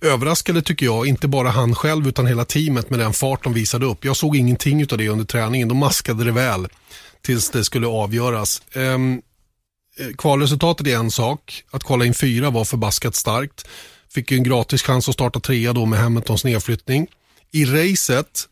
överraskade tycker jag, inte bara han själv utan hela teamet med den fart de visade upp. Jag såg ingenting av det under träningen, de maskade det väl tills det skulle avgöras. Ehm, eh, kvalresultatet är en sak, att kvala in fyra var förbaskat starkt. Fick ju en gratis chans att starta trea då med Hamiltons nedflyttning. I racet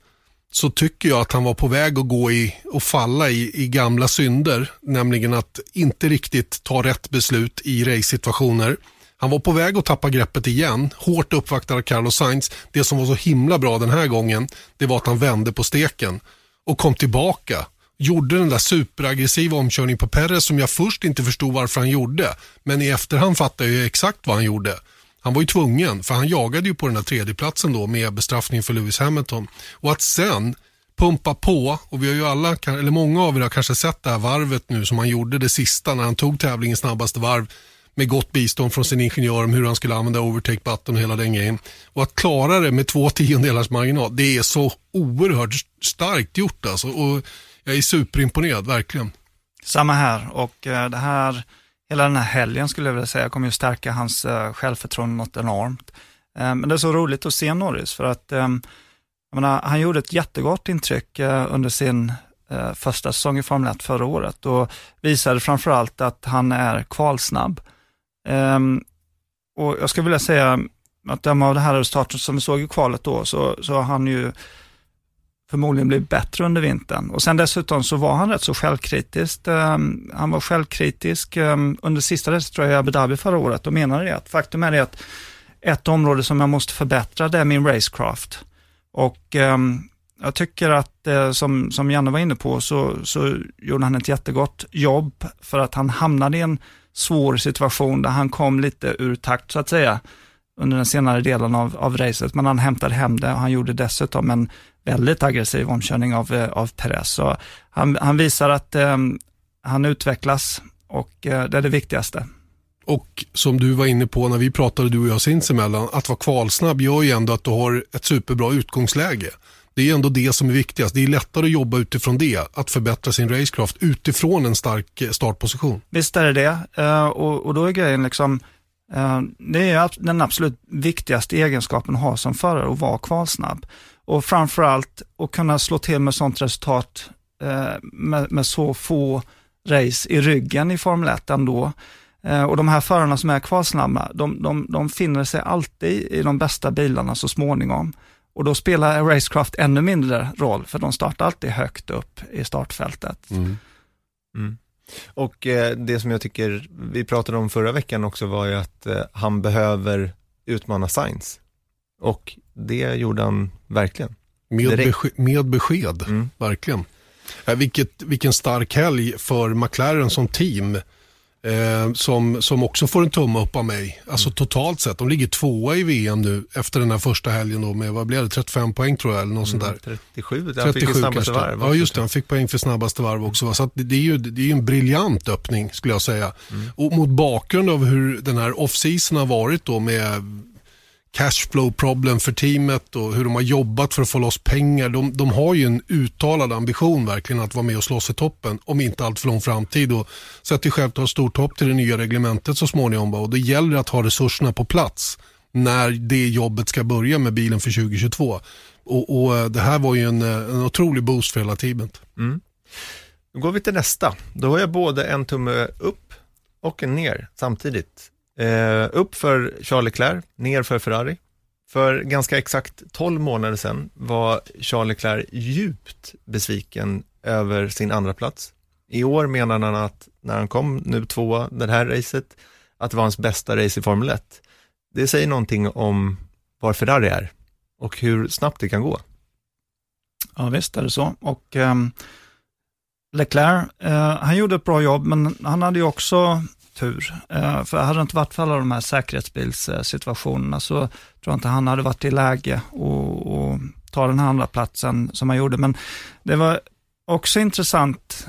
så tycker jag att han var på väg att gå i och falla i, i gamla synder, nämligen att inte riktigt ta rätt beslut i race-situationer. Han var på väg att tappa greppet igen, hårt uppvaktad av Carlos Sainz. Det som var så himla bra den här gången, det var att han vände på steken och kom tillbaka. Gjorde den där superaggressiva omkörningen på Perez som jag först inte förstod varför han gjorde. Men i efterhand fattade jag exakt vad han gjorde. Han var ju tvungen, för han jagade ju på den här tredjeplatsen då med bestraffning för Lewis Hamilton. Och att sen pumpa på, och vi har ju alla, eller många av er har kanske sett det här varvet nu som han gjorde det sista när han tog tävlingens snabbaste varv med gott bistånd från sin ingenjör om hur han skulle använda overtake button och hela den grejen. Och att klara det med två tiondelars marginal, det är så oerhört starkt gjort alltså. Och jag är superimponerad, verkligen. Samma här och eh, det här hela den här helgen skulle jag vilja säga kommer ju stärka hans eh, självförtroende något enormt. Eh, men det är så roligt att se Norris för att eh, menar, han gjorde ett jättegott intryck under sin första säsong i Formel 1 förra året och visade framförallt att han är kvalsnabb. Ehm, och jag skulle vilja säga att döma av det här resultatet som vi såg i kvalet då, så, så har han ju förmodligen bli bättre under vintern. Och sen dessutom så var han rätt så självkritisk. Um, ehm, han var självkritisk um, under sista resan tror jag i Abu Dhabi förra året och menade det att faktum är det att ett område som jag måste förbättra det är min racecraft. Och um, jag tycker att, eh, som, som Janne var inne på, så, så gjorde han ett jättegott jobb för att han hamnade i en svår situation där han kom lite ur takt så att säga under den senare delen av, av racet, men han hämtade hem det och han gjorde dessutom en väldigt aggressiv omkörning av, eh, av Perez. Så han, han visar att eh, han utvecklas och eh, det är det viktigaste. Och som du var inne på när vi pratade du och jag sinsemellan, att vara kvalsnabb gör ju ändå att du har ett superbra utgångsläge. Det är ändå det som är viktigast. Det är lättare att jobba utifrån det, att förbättra sin racecraft utifrån en stark eh, startposition. Visst är det det, och, och då är grejen liksom, Eh, det är den absolut viktigaste egenskapen att ha som förare, att vara kvalsnabb. Och framförallt att kunna slå till med sånt resultat eh, med, med så få race i ryggen i Formel 1 ändå. Eh, och de här förarna som är kvalsnabba, de, de, de finner sig alltid i de bästa bilarna så småningom. Och då spelar Racecraft ännu mindre roll, för de startar alltid högt upp i startfältet. Mm. Mm. Och eh, det som jag tycker vi pratade om förra veckan också var ju att eh, han behöver utmana Science. Och det gjorde han verkligen. Med, besked, med besked mm. verkligen. Eh, vilket, vilken stark helg för McLaren som team. Eh, som, som också får en tumme upp av mig. Alltså mm. totalt sett. De ligger tvåa i VM nu efter den här första helgen då med, vad blev det, 35 poäng tror jag eller något mm, sånt där. 37, 37 fick snabbaste varv. Ja just det, han fick poäng för snabbaste varv också. Så det, det, är ju det är en briljant öppning skulle jag säga. Mm. Och mot bakgrund av hur den här off-season har varit då med cashflow problem för teamet och hur de har jobbat för att få loss pengar. De, de har ju en uttalad ambition verkligen att vara med och slåss i toppen om inte allt för lång framtid och sätter självklart stort hopp till det nya reglementet så småningom. Och det gäller att ha resurserna på plats när det jobbet ska börja med bilen för 2022. Och, och eh, Det här var ju en, eh, en otrolig boost för hela teamet. Mm. Då går vi till nästa. Då har jag både en tumme upp och en ner samtidigt. Eh, upp för Charles Leclerc, ner för Ferrari. För ganska exakt 12 månader sedan var Charles Leclerc djupt besviken över sin andra plats. I år menar han att när han kom nu tvåa det här racet, att det var hans bästa race i Formel 1. Det säger någonting om var Ferrari är och hur snabbt det kan gå. Ja visst är det så. Och um, Leclerc, uh, han gjorde ett bra jobb, men han hade ju också tur. Eh, för hade det inte varit för alla de här säkerhetsbilssituationerna så tror jag inte han hade varit i läge att ta den här andra platsen som han gjorde. Men det var också intressant,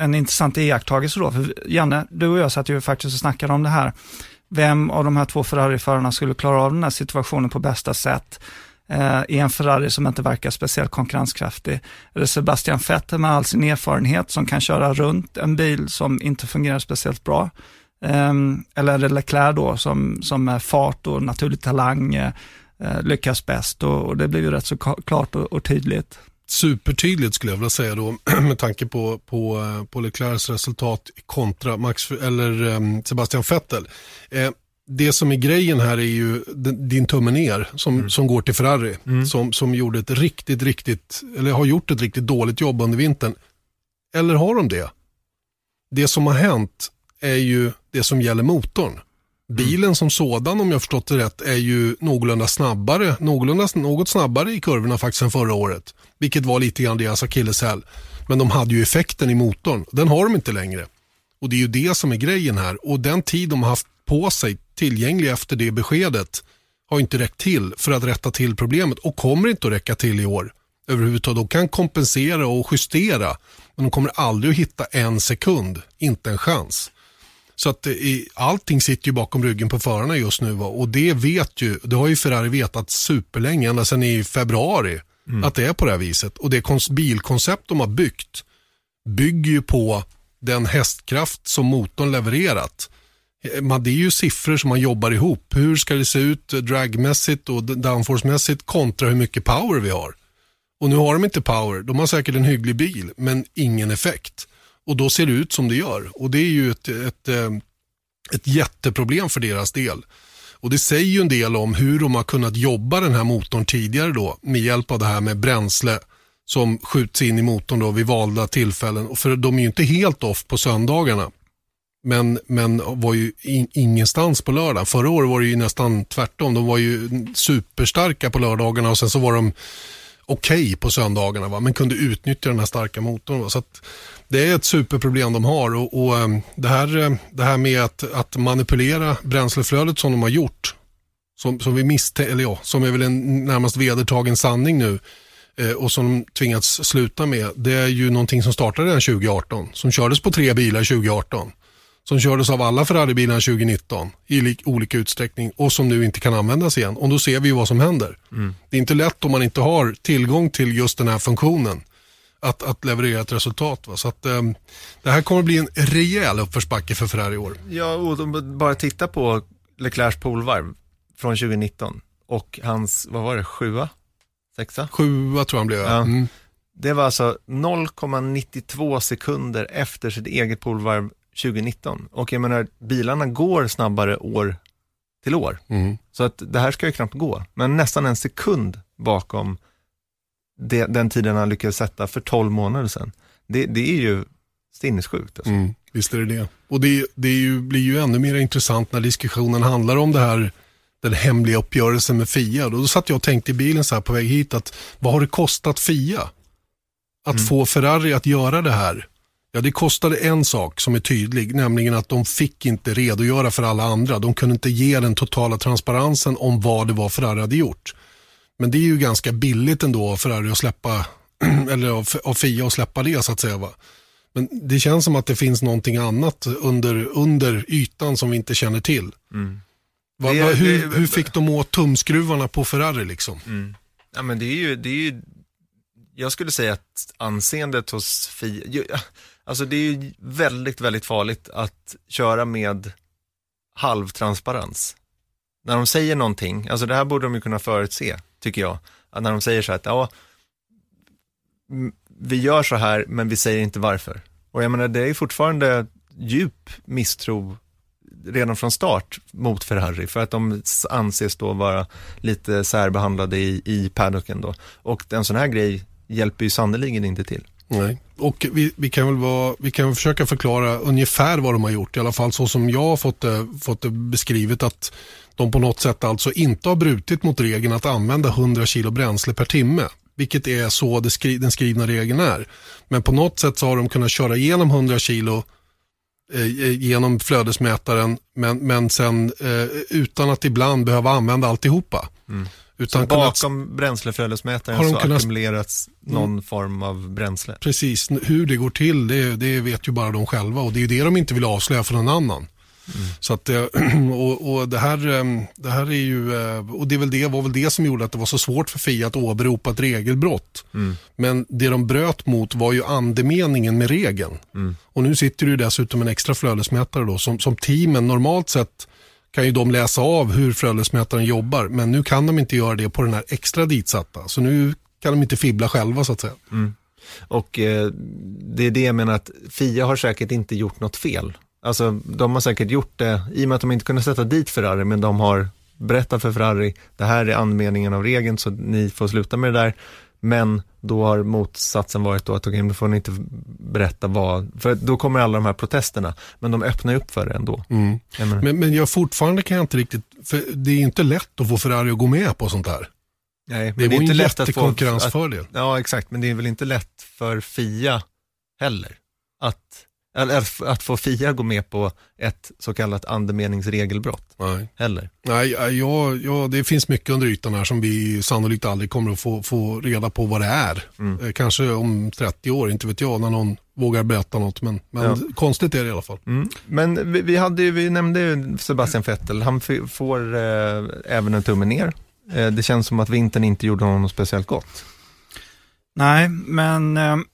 en intressant iakttagelse då. För Janne, du och jag satt ju faktiskt och snackade om det här. Vem av de här två Ferrari-förarna skulle klara av den här situationen på bästa sätt? Eh, i en Ferrari som inte verkar speciellt konkurrenskraftig. Är det Sebastian Vettel med all sin erfarenhet som kan köra runt en bil som inte fungerar speciellt bra? Um, eller Leclerc då som, som med fart och naturlig talang uh, lyckas bäst och, och, det blir ju rätt så klart och, och, tydligt. Supertydligt skulle jag vilja säga då med tanke på, på, eh, på Leclercs resultat kontra Max, eller um, Sebastian Vettel. Uh, det som är grejen här är ju din tumme ner som, mm. som går till Ferrari. Mm. Som, som gjorde ett riktigt, riktigt, eller har gjort ett riktigt dåligt jobb under vintern. Eller har de det? Det som har hänt är ju det som gäller motorn. Bilen som sådan, om jag förstått det rätt, är ju någorlunda snabbare, någorlunda, något snabbare i kurvorna faktiskt än förra året. Vilket var lite grann deras akilleshäl. Men de hade ju effekten i motorn. Den har de inte längre. Och det är ju det som är grejen här. Och den tid de har haft på sig tillgänglig efter det beskedet har inte räckt till för att rätta till problemet och kommer inte att räcka till i år överhuvudtaget. De kan kompensera och justera men de kommer aldrig att hitta en sekund, inte en chans. Så att i, allting sitter ju bakom ryggen på förarna just nu och det vet ju, det har ju Ferrari vetat superlänge, ända sedan i februari, mm. att det är på det här viset. Och det bilkoncept de har byggt bygger ju på den hästkraft som motorn levererat. Det är ju siffror som man jobbar ihop. Hur ska det se ut dragmässigt och downforcemässigt kontra hur mycket power vi har. Och nu har de inte power. De har säkert en hygglig bil men ingen effekt. Och då ser det ut som det gör. Och det är ju ett, ett, eh, ett jätteproblem för deras del. Och det säger ju en del om hur de har kunnat jobba den här motorn tidigare då med hjälp av det här med bränsle som skjuts in i motorn då vid valda tillfällen. För de är ju inte helt off på söndagarna. Men, men var ju in, ingenstans på lördag. Förra året var det ju nästan tvärtom. De var ju superstarka på lördagarna och sen så var de okej okay på söndagarna va? men kunde utnyttja den här starka motorn. Va? Så det är ett superproblem de har och, och eh, det, här, eh, det här med att, att manipulera bränsleflödet som de har gjort, som, som vi misstänker, eller ja, som är väl en närmast vedertagen sanning nu eh, och som de tvingats sluta med, det är ju någonting som startade redan 2018, som kördes på tre bilar 2018 som kördes av alla Ferrari-bilarna 2019 i olika utsträckning och som nu inte kan användas igen. Och då ser vi vad som händer. Mm. Det är inte lätt om man inte har tillgång till just den här funktionen att, att leverera ett resultat. Va? Så att, um, det här kommer att bli en rejäl uppförsbacke för Ferrari i år. Ja, och bara titta på Leclercs polvarv från 2019 och hans, vad var det, sjua? Sexa? Sjua tror jag han blev. Ja. Mm. Det var alltså 0,92 sekunder efter sitt eget polvarv 2019. Och jag menar, bilarna går snabbare år till år. Mm. Så att det här ska ju knappt gå. Men nästan en sekund bakom det, den tiden han lyckades sätta för 12 månader sedan. Det, det är ju sinnessjukt. Alltså. Mm, visst är det det. Och det, det ju, blir ju ännu mer intressant när diskussionen handlar om det här, den hemliga uppgörelsen med Fia. Och då satt jag och tänkte i bilen så här på väg hit att vad har det kostat Fia? Att Mm. få Ferrari att göra det här. Ja, det kostade en sak som är tydlig, nämligen att de fick inte redogöra för alla andra. De kunde inte ge den totala transparensen om vad det var Ferrari hade gjort. Men det är ju ganska billigt ändå av Ferrari att släppa, eller av, Fia att släppa det så att säga. Va? Men det känns som att det finns någonting annat under, under ytan som vi inte känner till. Mm. Va, va, hur, hur fick de åt tumskruvarna på Ferrari liksom? Mm. Ja, men det är ju, det är ju, jag skulle säga att anseendet hos Fia, alltså det är ju väldigt, väldigt farligt att köra med halvtransparens. När de säger någonting, alltså det här borde de ju kunna förutse, tycker jag. Att när de säger så här att, ja, vi gör så här, men vi säger inte varför. Och jag menar, det är fortfarande djup misstro redan från start mot Ferrari för att de anses då vara lite särbehandlade i, i paddocken då. Och en sån här grej hjälper ju sannerligen inte till. Nej. Och vi, vi, kan väl vara, vi kan försöka förklara ungefär vad de har gjort, i alla fall så som jag har fått det, fått det beskrivet att de på något sätt alltså inte har brutit mot regeln att använda 100 kilo bränsle per timme. Vilket är så det skri, den skrivna regeln är. Men på något sätt så har de kunnat köra igenom 100 kilo eh, eh, genom flödesmätaren men, men sen eh, utan att ibland behöva använda alltihopa. Mm. Utan Så kunnat bakom bränsleflödesmätaren Har de så kunnat- ackumulerats någon form av bränsle. Precis, hur det går till det, det vet ju bara de själva och det är ju det de inte vill avslöja för någon annan. Så att, eh, och, och det, här, eh, det här är ju, eh, och det, väl det var väl det som gjorde att det var så svårt för Fia att åberopa ett regelbrott. Men det de bröt mot var ju andemeningen med regeln. Och nu sitter det ju dessutom en extra flödesmätare då som, som teamen normalt sett kan ju de läsa av hur flödesmätaren jobbar men nu kan de inte göra det på den här extra ditsatta. Så nu kan de inte fibbla själva så att säga. Mm. Och eh, det är det jag menar att Fia har säkert inte gjort något fel. Alltså de har säkert gjort det, i och med att de inte kunde sätta dit Ferrari, men de har berättat för Ferrari, det här är anmälningen av regeln så ni får sluta med det där. Men då har motsatsen varit då att okej, då får ni inte berätta vad, för då kommer alla de här protesterna, men de öppnar upp för det ändå. Mm. Jag Men, men jag fortfarande kan jag inte riktigt, för det är inte lätt att få Ferrari att gå med på sånt här. nej, Det var är en lätt att få- att- jättekonkurrensfördel. Ja, exakt, men det är väl inte lätt för Fia heller. Att, eller att få Fia gå med på ett så kallat andemeningsregelbrott Nej, heller. Nej ja, ja, det finns mycket under ytan här som vi sannolikt aldrig kommer att få, få reda på vad det är. Mm. Eh, Kanske om 30 år, inte vet jag, när någon vågar berätta något. Men, men Ja. konstigt är det i alla fall. Mm. Men vi, vi, hade, ju- vi nämnde ju Sebastian Vettel, han får eh, även en tumme ner. Eh, det känns som att vintern inte gjorde honom speciellt gott. Nej, men eh,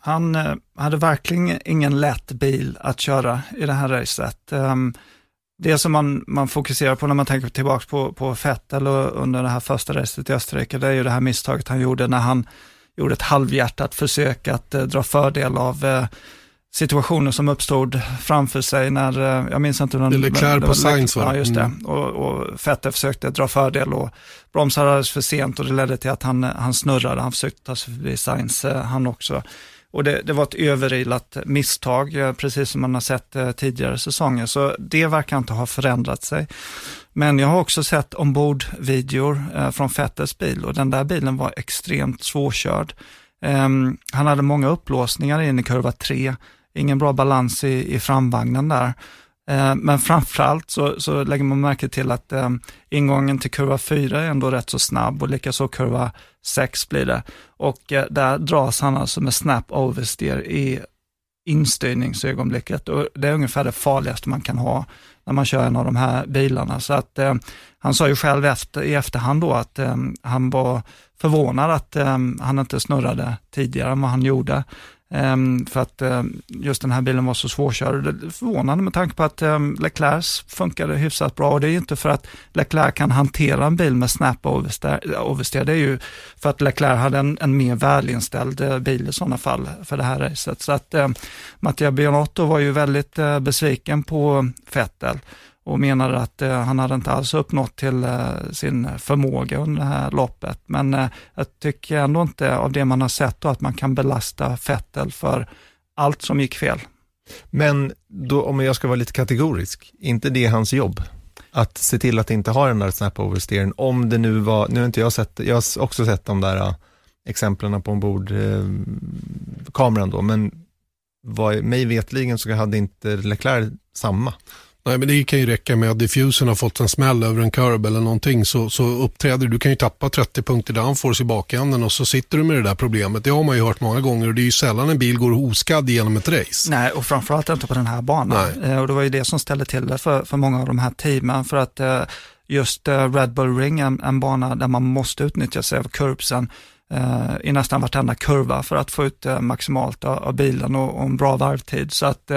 han eh, hade verkligen ingen lätt bil att köra i det här racet. Eh, det som man, man fokuserar på när man tänker tillbaka på, på Vettel och under det här första racet i Österrike, det är ju det här misstaget han gjorde när han gjorde ett halvhjärtat försök att eh, dra fördel av eh, situationer som uppstod framför sig när, eh, jag minns inte. hur är Leclerc på Sainz, va? Ja, just det. Mm. Och, och Vettel försökte dra fördel och bromsade alldeles för sent och det ledde till att han, han snurrade. Han försökte ta sig förbi Sainz, han också. Och det, det var ett överilat misstag, eh, precis som man har sett eh, tidigare säsonger. Så det verkar inte ha förändrat sig. Men jag har också sett ombordvideor eh, från Fettes bil och den där bilen var extremt svårkörd. Ehm, han hade många upplåsningar in i kurva 3, ingen bra balans i, i framvagnen där. Eh, men framförallt så, så lägger man märke till att eh, ingången till kurva 4 är ändå rätt så snabb och likaså kurva 6 blir det. Och eh, där dras han alltså med snap oversteer i instyrningsögonblicket och det är ungefär det farligaste man kan ha när man kör en av de här bilarna. Så att eh, han sa ju själv efter, i efterhand då att eh, han var förvånad att eh, han inte snurrade tidigare än vad han gjorde. Um, för att um, just den här bilen var så svårkörd. Det är förvånande med tanke på att um, Leclerc funkade hyfsat bra och det är ju inte för att Leclerc kan hantera en bil med snap oversteer. Det är ju för att Leclerc hade en, en mer välinställd uh, bil i sådana fall för det här racet. Så att uh, Mattia Bionotto var ju väldigt uh, besviken på Vettel och menade att eh, han hade inte alls uppnått till eh, sin förmåga under det här loppet. Men eh, jag tycker ändå inte av det man har sett då att man kan belasta Fettel för allt som gick fel. Men då, om jag ska vara lite kategorisk, inte det hans jobb? Att se till att inte ha den där snap oversteeren, om det nu var, nu har inte jag sett, jag har också sett de där uh, exemplen på ombord eh, kameran då, men vad, mig vetligen så hade inte Leclerc samma. Nej, men det kan ju räcka med att diffusen har fått en smäll över en curb eller någonting så, så uppträder du. kan ju tappa 30 punkter downforce i bakänden och så sitter du med det där problemet. Det har man ju hört många gånger och det är ju sällan en bil går oskadd genom ett race. Nej, och framförallt inte på den här banan. Nej. Eh, och det var ju det som ställde till det för, för många av de här teamen för att eh, just eh, Red Bull Ring, en, en bana där man måste utnyttja sig av curbsen, eh, i nästan vartenda kurva för att få ut maximalt av, av bilen och, och, en bra varvtid. Så att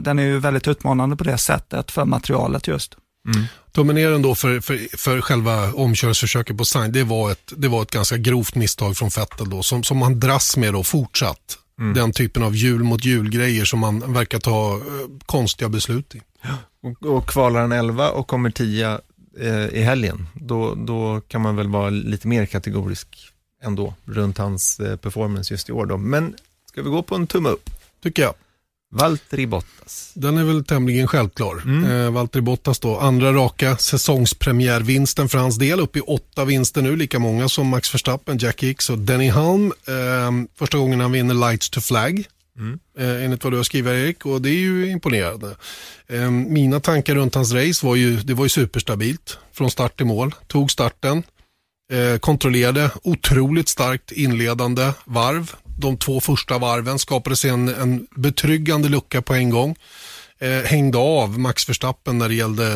den är ju väldigt utmanande på det sättet för materialet just. Mm. Tummen då för, för, för själva omkörningsförsöket på Sainz, det var, ett, det var ett ganska grovt misstag från Vettel då, som, som han dras med då fortsatt. Mm. Den typen av hjul mot hjul-grejer som man verkar ta eh, konstiga beslut i. Och, och kvalar han 11 och kommer 10 eh, i helgen, då, då kan man väl vara lite mer kategorisk ändå runt hans eh, performance just i år. Då. Men ska vi gå på en tumme upp? Tycker jag. Valtteri Bottas. Den är väl tämligen självklar. Mm. Eh, Valtteri Bottas då, andra raka säsongspremiärvinsten för hans del. Upp i åtta vinster nu, lika många som Max Verstappen, Jack Hicks och Denny Halm. Eh, första gången han vinner Lights to Flag. Mm. Eh, enligt vad du har skrivit Erik och det är ju imponerande. Eh, mina tankar runt hans race var ju, det var ju superstabilt från start till mål. Tog starten, Eh, kontrollerade otroligt starkt inledande varv. De två första varven skapade sig en, en betryggande lucka på en gång. Eh, hängde av Max Verstappen när det gällde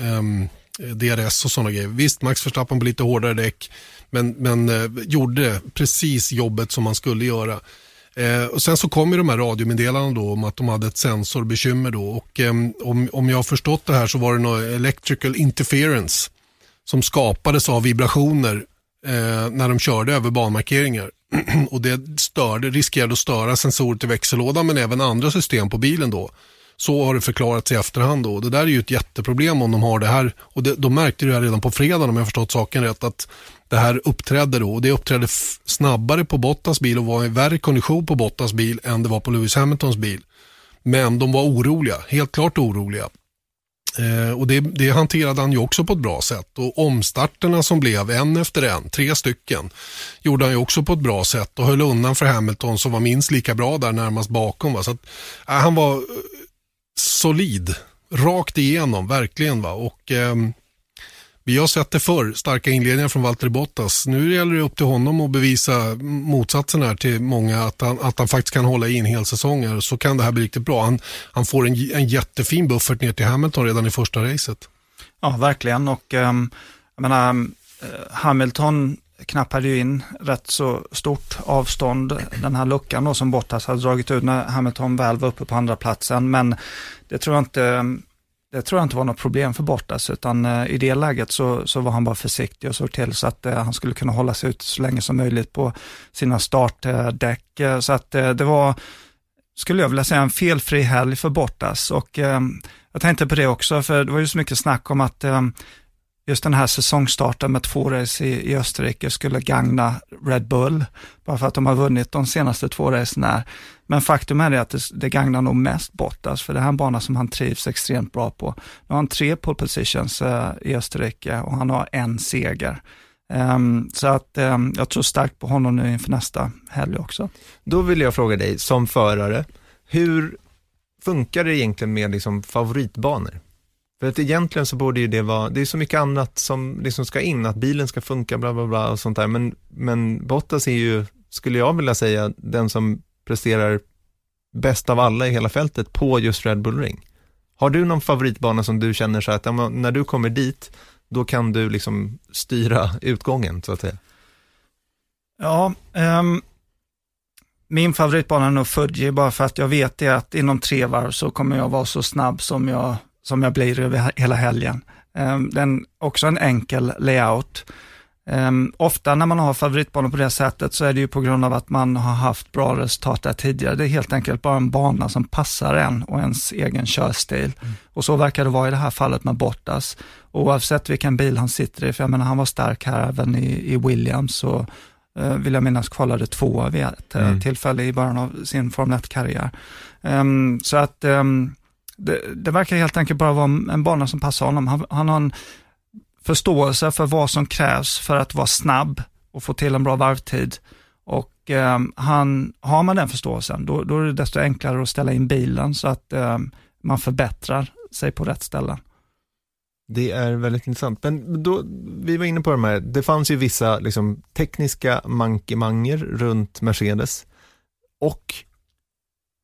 eh, DRS och sådana grejer. Visst, Max Verstappen på lite hårdare däck, men, men eh, gjorde precis jobbet som man skulle göra. Eh, och sen så kom ju de här radiomeddelandena då om att de hade ett sensorbekymmer då och eh, om, om jag har förstått det här så var det något electrical interference som skapades av vibrationer eh, när de körde över banmarkeringar. och det störde, riskerade att störa sensorer till växellådan men även andra system på bilen då. Så har det förklarats i efterhand då. Det där är ju ett jätteproblem om de har det här. Och det, de märkte det här redan på fredagen om jag förstått saken rätt att det här uppträdde då. Och det uppträdde snabbare på Bottas bil och var i värre kondition på Bottas bil än det var på Lewis Hamiltons bil. Men de var oroliga, helt klart oroliga. Eh, och det, det, hanterade han ju också på ett bra sätt. Och omstarterna som blev en efter en, tre stycken, gjorde han ju också på ett bra sätt och höll undan för Hamilton som var minst lika bra där närmast bakom. Va? Så att, äh, han var eh, solid, rakt igenom, verkligen. Va? Och eh, vi har sett det förr, starka inledningar från Valtteri Bottas. Nu gäller det upp till honom att bevisa motsatsen här till många, att han, att han faktiskt kan hålla i en hel säsong. Så kan det här bli riktigt bra. Han, han får en, en jättefin buffert ner till Hamilton redan i första racet. Ja, verkligen. Och um, jag menar, eh, Hamilton knappade ju in rätt så stort avstånd, den här luckan då som Bottas hade dragit ut när Hamilton väl var uppe på andra platsen. Men det tror jag inte ehm, det tror jag inte var något problem för Bortas, utan eh, i det läget så, så var han bara försiktig och såg till så att eh, han skulle kunna hålla sig ut så länge som möjligt på sina startdäck. Eh, så att eh, det var, skulle jag vilja säga, en felfri helg för Bortas. Och eh, jag tänkte på det också, för det var ju så mycket snack om att eh, just den här säsongstarten med två race i, i Österrike skulle gagna Red Bull, bara för att de har vunnit de senaste två racen här. Men faktum är att det, det gagnar nog mest Bottas, för det här är en bana som han trivs extremt bra på. Nu har han tre pole positions eh, i Österrike och han har en seger. Um, så att um, jag tror starkt på honom nu inför nästa helg också. Då vill jag fråga dig som förare, hur funkar det egentligen med liksom favoritbanor? För att egentligen så borde ju det vara, det är så mycket annat som liksom ska in, att bilen ska funka, bla bla bla och sånt där. Men, men Bottas är ju, skulle jag vilja säga, den som presterar bäst av alla i hela fältet på just Red Bull Ring. Har du någon favoritbana som du känner så att när du kommer dit, då kan du liksom styra utgången så att säga? Ja, um, min favoritbana är nog Fuji, bara för att jag vet det att inom tre varv så kommer jag vara så snabb som jag, som jag blir över hela helgen. Um, den också en enkel layout. Um, ofta när man har favoritbanor på det sättet så är det ju på grund av att man har haft bra resultat där tidigare. Det är helt enkelt bara en bana som passar en och ens egen körstil. Mm. Och så verkar det vara i det här fallet med Bottas. Oavsett vilken bil han sitter i, för jag menar han var stark här även i, i Williams, så uh, vill jag minnas kvalade två vid ett eh, mm. tillfälle i början av sin Formel 1-karriär. Um, ehm, så att um, det, det, verkar helt enkelt bara vara en bana som passar honom. Han, han har en förståelse för vad som krävs för att vara snabb och få till en bra varvtid. Och eh, han, har man den förståelsen, då, då, är det desto enklare att ställa in bilen så att eh, man förbättrar sig på rätt ställen. Det är väldigt intressant. Men då, vi var inne på de här, det fanns ju vissa liksom, tekniska mankemanger runt Mercedes. Och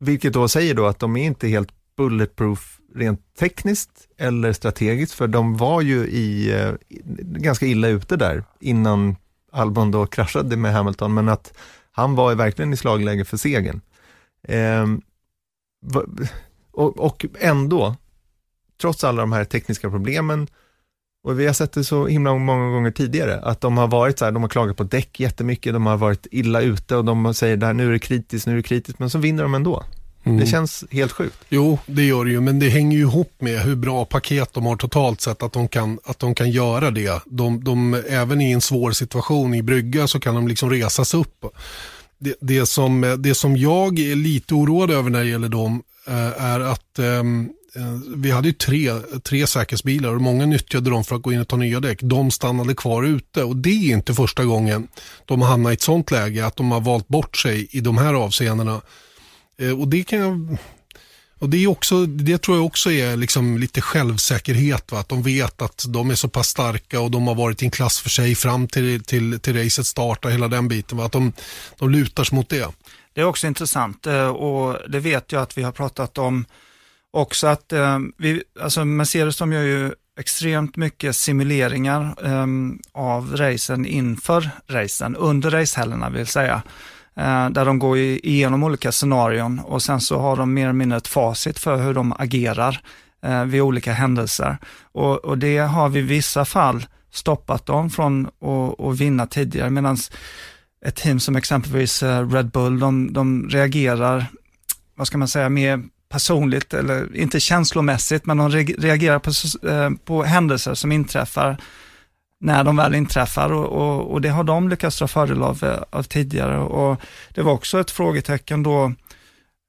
vilket då säger då att de är inte helt bulletproof rent tekniskt eller strategiskt, för de var ju i, eh, ganska illa ute där innan Albon då kraschade med Hamilton, men att han var verkligen i slagläge för segern. Eh, och, och ändå, trots alla de här tekniska problemen, och vi har sett det så himla många gånger tidigare, att de har varit så här, de har klagat på däck jättemycket, de har varit illa ute och de säger där nu är det kritiskt, nu är det kritiskt, men så vinner de ändå. Mm. Det känns helt sjukt. Jo, det gör det ju, men det hänger ju ihop med hur bra paket de har totalt sett, att de kan, att de kan göra det. De, de, även i en svår situation i brygga så kan de liksom resas upp. Det, det, som, det som jag är lite oroad över när det gäller dem eh, är att ehm, eh, vi hade ju tre, tre säkerhetsbilar och många nyttjade dem för att gå in och ta nya däck. De stannade kvar ute och det är inte första gången de hamnar i ett sånt läge att de har valt bort sig i de här avseendena. Eh, och det kan jag... Och det, är också, det tror jag också är liksom lite självsäkerhet. Va? Att de vet att de är så pass starka och de har varit i en klass för sig fram till, till, till racet startar, hela den biten. Va? Att de, de lutar sig mot det. Det är också intressant eh, och det vet jag att vi har pratat om också att eh, vi, alltså Mercedes de gör ju extremt mycket simuleringar av racen inför racen, under racehelgerna vill säga. Eh, där de går igenom olika scenarion och sen så har de mer eller mindre ett facit för hur de agerar eh, vid olika händelser. Och, och det har vi i vissa fall stoppat dem från att vinna tidigare, medan ett team som exempelvis eh, Red Bull, de, de reagerar, vad ska man säga, mer personligt, eller inte känslomässigt, men de reagerar på, på händelser som inträffar när de väl inträffar och, och, och, det har de lyckats dra fördel av, eh, av tidigare. Och det var också ett frågetecken då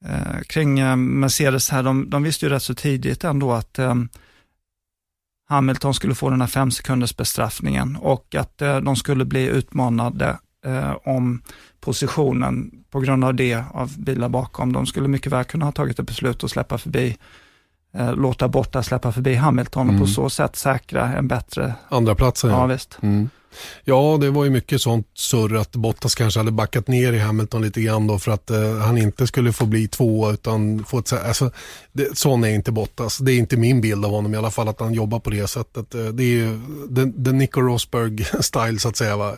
eh, kring eh, Mercedes här. De, de, visste ju rätt så tidigt ändå att eh, Hamilton skulle få den här fem sekunders bestraffningen och att eh, de skulle bli utmanade eh, om positionen på grund av det av bilar bakom. De skulle mycket väl kunna ha tagit ett beslut att släppa förbi eh, låta Bottas släppa förbi Hamilton och på mm. så sätt säkra en bättre... Andra platsen ja. ja visst. Mm. Ja, det var ju mycket sånt surr att Bottas kanske hade backat ner i Hamilton lite grann då för att eh, han inte skulle få bli två utan få ett, alltså, det, sån är inte Bottas. Det är inte min bild av honom i alla fall att han jobbar på det sättet. Eh, det är ju den, den Nico Rosberg style så att säga. Va?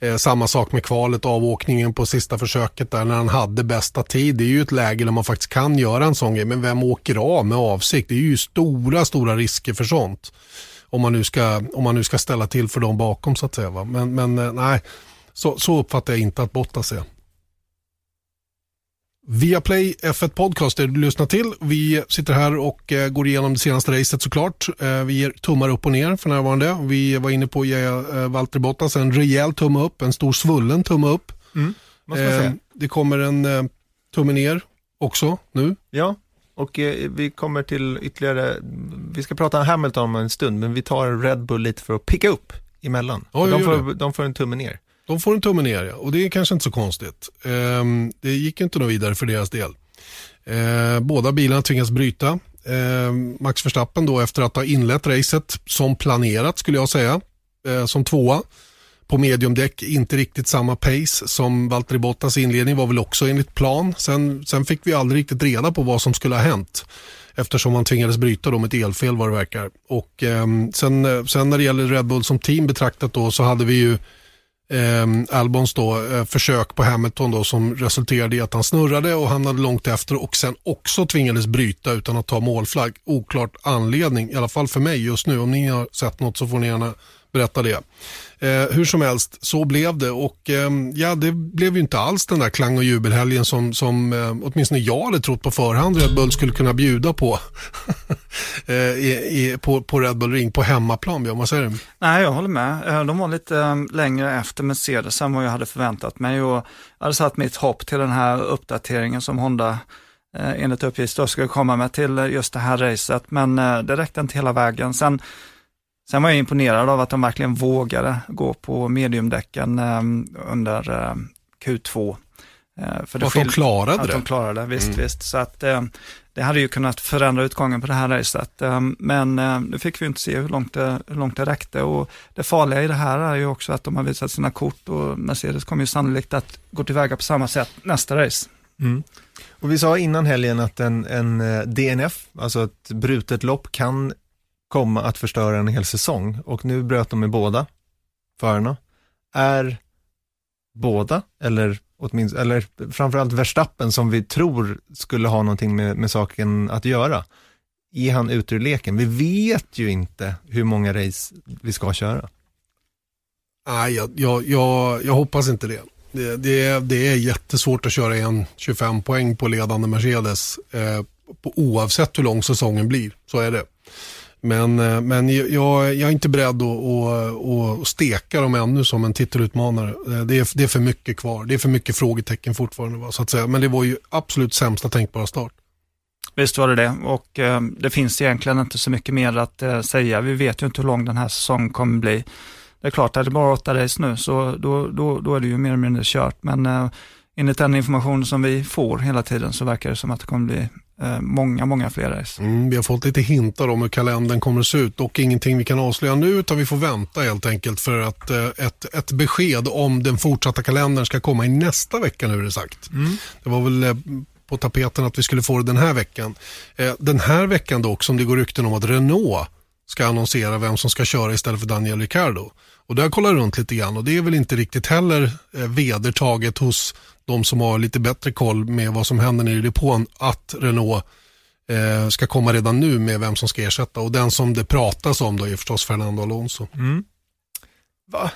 Eh, samma sak med kvalet, avåkningen på sista försöket där när han hade bästa tid. Det är ju ett läge där man faktiskt kan göra en sån grej. Men vem åker av med avsikt? Det är ju stora, stora risker för sånt. Om man nu ska, om man nu ska ställa till för dem bakom så att säga. Va? Men, men eh, nej, så, så uppfattar jag inte att Bottas är. Viaplay F1 Podcast är du lyssnar till. Vi sitter här och eh, går igenom det senaste racet såklart. Eh, vi ger tummar upp och ner för närvarande. Vi var inne på att ge eh, Valtteri Bottas en rejäl tumme upp, en stor svullen tumme upp. Mm, eh, det kommer en tumme ner också nu. Ja, och vi kommer till ytterligare, vi ska prata om Hamilton om en stund, men vi tar Red Bull lite för att picka upp emellan. Ja, de, får, de får en tumme ner. De får en tumme ner ja. och det är kanske inte så konstigt. Ehm, det gick inte något vidare för deras del. Ehm, båda bilarna tvingas bryta. Ehm, Max Verstappen då efter att ha inlett racet som planerat skulle jag säga, eh, som tvåa på mediumdäck, inte riktigt samma pace som Valtteri Bottas inledning var väl också enligt plan. Sen, sen fick vi aldrig riktigt reda på vad som skulle ha hänt eftersom man tvingades bryta då med ett elfel vad det verkar. Och ehm, eh, sen, sen när det gäller Red Bull som team betraktat då så hade vi ju eh, Albons då, eh, försök på Hamilton då, som resulterade i att han snurrade och hamnade långt efter och sen också tvingades bryta utan att ta målflagg. Oklart anledning, i alla fall för mig just nu. Om ni har sett något så får ni gärna berätta det. Eh, hur som helst, så blev det och eh, ja, det blev ju inte alls den där klang och jubelhelgen som, som eh, åtminstone jag hade trott på förhand Red Bull skulle kunna bjuda på. eh, i, i, på, på Red Bull Ring på hemmaplan, Björn, vad säger du? Nej, jag håller med. Eh, de var lite ehm, längre efter Mercedes än vad jag hade förväntat mig och jag hade satt mitt hopp till den här uppdateringen som Honda eh, enligt uppgift då skulle komma med till just det här racet, men eh, det räckte inte hela vägen. Sen Sen var jag imponerad av att de verkligen vågade gå på mediumdäcken eh, under eh, Q2. Eh, för att de klarade det? Att de klarade visst, mm. visst. Så att eh, det hade ju kunnat förändra utgången på det här racet. Eh, men nu fick vi inte se hur långt, det, hur långt det räckte och det farliga i det här är ju också att de har visat sina kort och Mercedes kommer ju sannolikt att gå tillväga på samma sätt nästa race. Mm. Och vi sa innan helgen att en, en DNF, alltså ett brutet lopp, kan komma att förstöra en hel säsong och nu bröt de med båda förarna. Är båda, eller åtminstone, eller framförallt Verstappen som vi tror skulle ha någonting med, med saken att göra, är han ute ur leken? Vi vet ju inte hur många race vi ska köra. Nej, jag, jag, jag, jag hoppas inte det. Det, det, det är jättesvårt att köra en 25 poäng på ledande Mercedes eh, på, oavsett hur lång säsongen blir. Så är det. Men, eh, men jag, jag är inte beredd att, att, att steka dem ännu som en titelutmanare. Eh, det är, det är för mycket kvar. Det är för mycket frågetecken fortfarande. Så att säga. Men det var ju absolut sämsta tänkbara start. Visst var det det och eh, det finns egentligen inte så mycket mer att eh, säga. Vi vet ju inte hur lång den här säsongen kommer bli. Det är klart, att det bara åtta race nu så då, då, då är det ju mer eller mindre kört. Men eh, enligt den information som vi får hela tiden så verkar det som att det kommer bli många, många fler race. Mm, vi har fått lite hintar om hur kalendern kommer att se ut. Dock ingenting vi kan avslöja nu utan vi får vänta helt enkelt för att eh, ett, ett besked om den fortsatta kalendern ska komma i nästa vecka nu är det sagt. Mm. Det var väl eh, på tapeten att vi skulle få det den här veckan. Den här veckan dock som det går rykten om att Renault ska annonsera vem som ska köra istället för Daniel Ricciardo. Och där kollar runt lite grann och det är väl inte riktigt heller vedertaget hos de som har lite bättre koll med vad som händer nere i depån, att Renault eh, ska komma redan nu med vem som ska ersätta. Och den som det pratas om då är förstås Fernando Alonso. Mm. Va?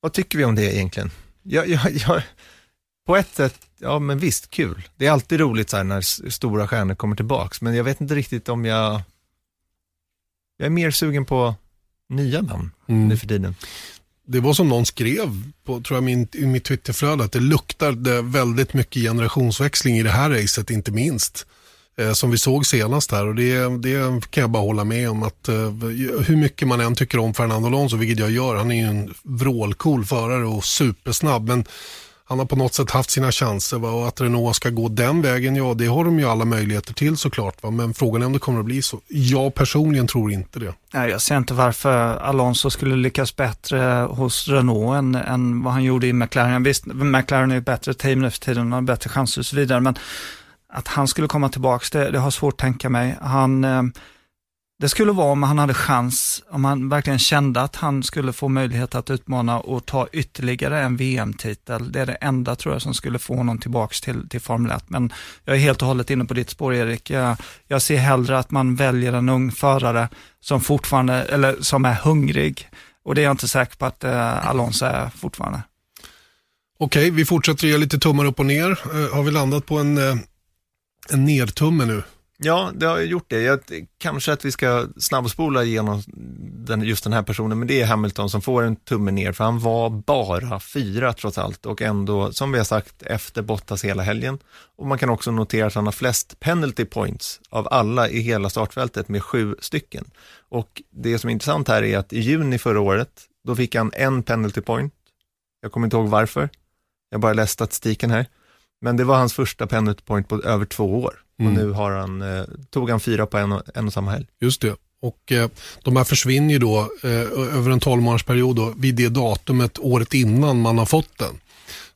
Vad tycker vi om det egentligen? Jag, jag, jag, på ett sätt, ja men visst, kul. Det är alltid roligt så här när stora stjärnor kommer tillbaks, men jag vet inte riktigt om jag... Jag är mer sugen på nya namn mm. nu för tiden det var som någon skrev på, tror jag, min, i mitt Twitterflöde, att det luktar väldigt mycket generationsväxling i det här racet, inte minst. Eh, som vi såg senast här och det, det kan jag bara hålla med om att eh, hur mycket man än tycker om Fernando Alonso, vilket jag gör, han är ju en vrålcool förare och supersnabb, men han har på något sätt haft sina chanser va? och att Renault ska gå den vägen, ja det har de ju alla möjligheter till såklart. Va? Men frågan är om det kommer att bli så. Jag personligen tror inte det. Nej, jag ser inte varför Alonso skulle lyckas bättre hos Renault än, än vad han gjorde i McLaren. Visst, McLaren är ett bättre team nu för tiden och har bättre chanser och så vidare, men att han skulle komma tillbaka, det, det har svårt att tänka mig. Han eh, det skulle vara om han hade chans, om han verkligen kände att han skulle få möjlighet att utmana och ta ytterligare en VM-titel. Det är det enda tror jag som skulle få honom tillbaks till, till Formel 1. Men jag är helt och hållet inne på ditt spår Erik. Jag, jag ser hellre att man väljer en ung förare som fortfarande, eller som är hungrig. Och det är jag inte säker på att eh, Alonso är fortfarande. Okej, vi fortsätter ge lite tummar upp och ner. Uh, har vi landat på en, uh, en nedtumme nu? Ja, det har gjort det. Jag, kanske att vi ska snabbspola igenom den, just den här personen, men det är Hamilton som får en tumme ner, för han var bara fyra trots allt och ändå, som vi har sagt, efter Bottas hela helgen. Och man kan också notera att han har flest penalty points av alla i hela startfältet med sju stycken. Och det som är intressant här är att i juni förra året, då fick han en penalty point. Jag kommer inte ihåg varför. Jag bara läst statistiken här. Men det var hans första penalty point på över två år. Mm. Och nu har han, eh, tog han fyra på en och, en och samma helg. Just det. Och eh, de här försvinner ju då eh, över en 12 månadersperiod vid det datumet året innan man har fått den.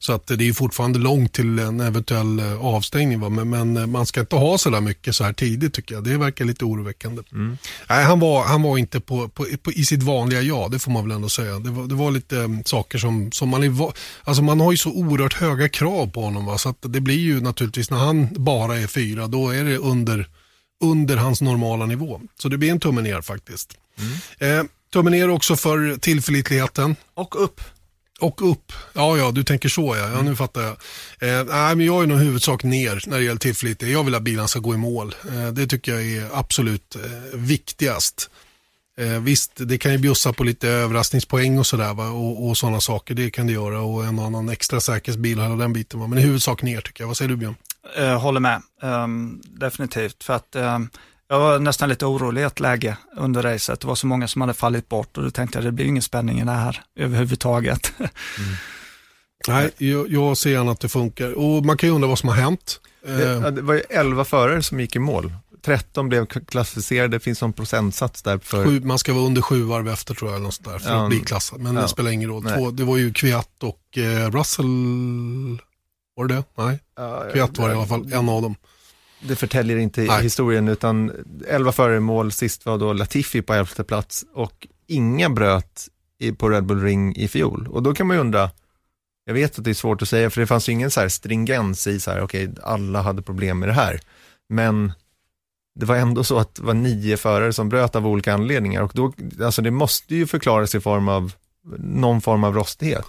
Så att det är fortfarande långt till en eventuell eh, avstängning. Va? Men, men eh, man ska inte ha så där mycket så här tidigt tycker jag. Det verkar lite oroväckande. Mm. Nej, han, var, han var inte på, på, på, i sitt vanliga jag, det får man väl ändå säga. Det var, det var lite um, saker som, som man är, alltså man har ju så oerhört höga krav på honom. Va? Så att det blir ju naturligtvis när han bara är fyra, då är det under, under hans normala nivå. Så det blir en tumme ner faktiskt. Mm. Eh, tumme ner också för tillförlitligheten. Och upp. Och upp. Ja, ja, du tänker så ja. ja nu fattar jag. Eh, nej, men jag är nog huvudsak ner när det gäller tillförlitlighet. Jag vill att bilen ska gå i mål. Eh, det tycker jag är absolut eh, viktigast. Eh, visst, det kan ju bjussa på lite överraskningspoäng och sådär och, och sådana saker. Det kan det göra och en annan extra säkerhetsbil och hela den biten. Va? Men i huvudsak ner tycker jag. Vad säger du Björn? Jag håller med, um, definitivt. För att um, jag var nästan lite orolig i ett läge under racet. Det var så många som hade fallit bort och då tänkte jag det blir ingen spänning i det här överhuvudtaget. Mm. Nej, jag, jag, ser gärna att det funkar. Och man kan ju undra vad som har hänt. Det, det var ju 11 förare som gick i mål. 13 blev klassificerade, det finns en procentsats där. För... Sju, man ska vara under sju varv efter tror jag, eller något där, för ja, att bli klassad. Men ja. det spelar ingen roll. Två, det var ju Kviat och eh, Russell, var det det? Nej, ja, Kviat var det i alla fall, en av dem det förtäljer inte Nej. historien utan 11 förare i mål, sist var då Latifi på elfte plats och inga bröt i, på Red Bull Ring i fjol. Och då kan man ju undra, jag vet att det är svårt att säga för det fanns ju ingen så här stringens i så här, okej, okay, alla hade problem med det här. Men det var ändå så att det var nio förare som bröt av olika anledningar och då, alltså det måste ju förklaras i form av någon form av rostighet.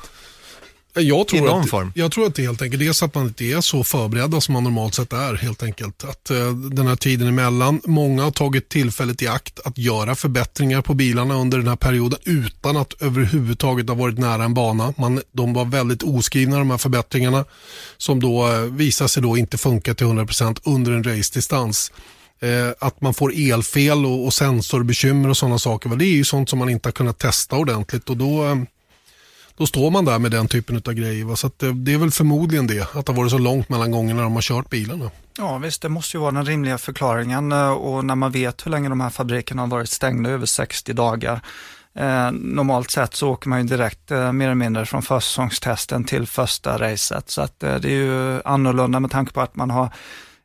Jag tror, I någon att, form. jag tror att det helt enkelt är så att man inte är så förberedda som man normalt sett är. helt enkelt. Att uh, Den här tiden emellan, många har tagit tillfället i akt att göra förbättringar på bilarna under den här perioden utan att överhuvudtaget ha varit nära en bana. Man, de var väldigt oskrivna de här förbättringarna som då uh, visar sig då inte funka till 100% under en race-distans. Uh, att man får elfel och, och sensorbekymmer och sådana saker. Det är ju sånt som man inte har kunnat testa ordentligt och då då står man där med den typen av grejer. Så det, det, är väl förmodligen det, att det har varit så långt mellan gångerna de har kört bilarna. Ja visst, det måste ju vara den rimliga förklaringen eh, och när man vet hur länge de här fabrikerna har varit stängda, över 60 dagar. Eh, normalt sett så åker man ju direkt eh, mer eller mindre från försäsongstesten till första racet. Så att eh, det är ju annorlunda med tanke på att man har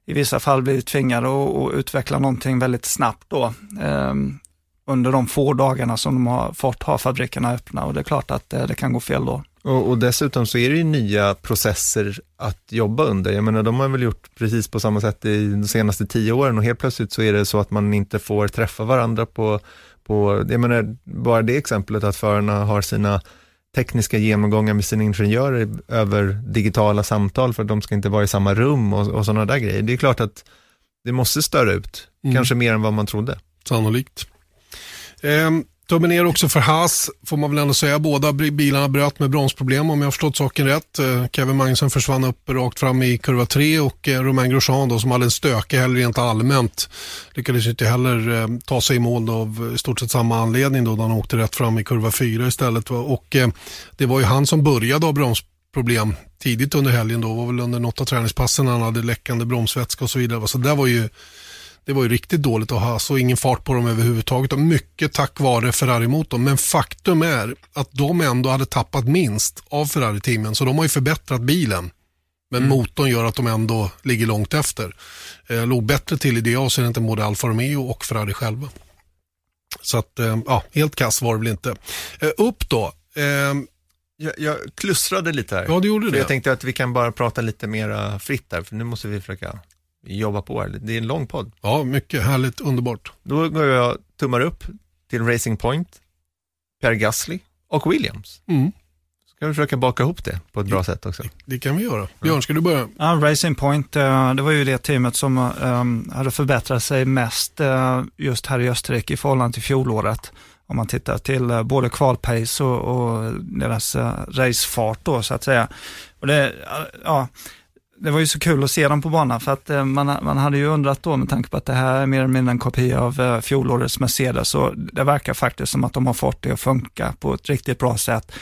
i vissa fall blivit tvingad att, att utveckla någonting väldigt snabbt då. Ehm, under de få dagarna som de har fått ha fabrikerna öppna och det är klart att det, det kan gå fel då. Och, och, dessutom så är det ju nya processer att jobba under. Jag menar, de har väl gjort precis på samma sätt i de senaste tio åren och helt plötsligt så är det så att man inte får träffa varandra på, på jag menar, bara det exemplet att förarna har sina tekniska genomgångar med sina ingenjörer över digitala samtal för att de ska inte vara i samma rum och, och sådana där grejer. Det är klart att det måste störa ut, mm. kanske mer än vad man trodde. Sannolikt. Eh, tummen ner också för Haas, får man väl ändå säga. Båda bilarna bröt med bromsproblem om jag har förstått saken rätt. Eh, Kevin Magnusson försvann upp rakt fram i kurva 3 och eh, Romain Grosjean då, som hade en stökig helg rent allmänt lyckades inte heller eh, ta sig i mål då, av i stort sett samma anledning då, då han åkte rätt fram i kurva 4 istället. Va? Och eh, det var ju han som började ha bromsproblem tidigt under helgen då, var väl under något av träningspassen han hade läckande bromsvätska och så vidare. Så det var ju det var ju riktigt dåligt att ha, så ingen fart på dem överhuvudtaget och mycket tack vare Ferrari-motorn. Men faktum är att de ändå hade tappat minst av Ferrari-teamen, så de har ju förbättrat bilen. Men mm. motorn gör att de ändå ligger långt efter. Eh, låg bättre till i det avseendet än både Alfa Romeo och Ferrari själva. Så att, eh, ja, helt kass var det väl inte. Eh, upp då. Eh, jag, jag klustrade lite här. Ja, du gjorde det. Jag tänkte att vi kan bara prata lite mer fritt där, för nu måste vi försöka jobba på här. Det är en lång podd. Ja, mycket härligt, underbart. Då går jag tummar upp till Racing Point, Per Gasly och Williams. Mm. Ska vi försöka baka ihop det på ett bra sätt också? Det kan vi göra. Björn, ska du börja? Ja, Racing Point, eh, det var ju det teamet som um, hade förbättrat sig mest uh, just här i Österrike i förhållande till fjolåret. Om man tittar till uh, både kvalpace och, och deras racefart då så att säga. Och det, ja, det var ju så kul att se dem på banan för att eh, man, man hade ju undrat då med tanke på att det här är mer eller mindre en kopia av eh, fjolårets Mercedes så det verkar faktiskt som att de har fått det att funka på ett riktigt bra sätt.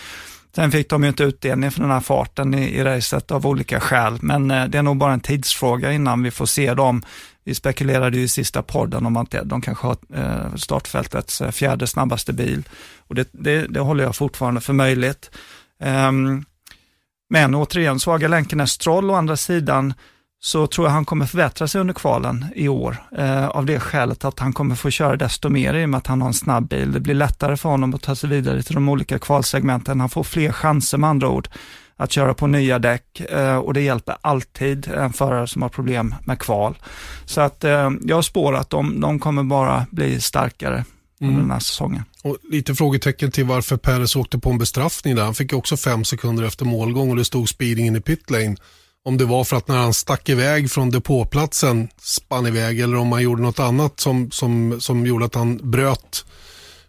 Sen fick de ju inte utdelning för den här farten i, i racet av olika skäl, men eh, det är nog bara en tidsfråga innan vi får se dem. Vi spekulerade ju i sista podden om att de kanske har eh, startfältets eh, fjärde snabbaste bil och det, det, det håller jag fortfarande för möjligt. Um, men återigen, svaga länken är Stroll å andra sidan så tror jag han kommer förbättra sig under kvalen i år. Eh, av det skälet att han kommer få köra desto mer i och med att han har en snabb bil. Det blir lättare för honom att ta sig vidare till de olika kvalsegmenten. Han får fler chanser med andra ord att köra på nya däck eh, och det hjälper alltid en förare som har problem med kval. Så att eh, jag spår att de, de kommer bara bli starkare under Mm. den här säsongen. Och lite frågetecken till varför Perez åkte på en bestraffning där. Han fick ju också fem sekunder efter målgång och det stod speeding in i pitlane. Om det var för att när han stack iväg från depåplatsen spann iväg eller om han gjorde något annat som, som, som gjorde att han bröt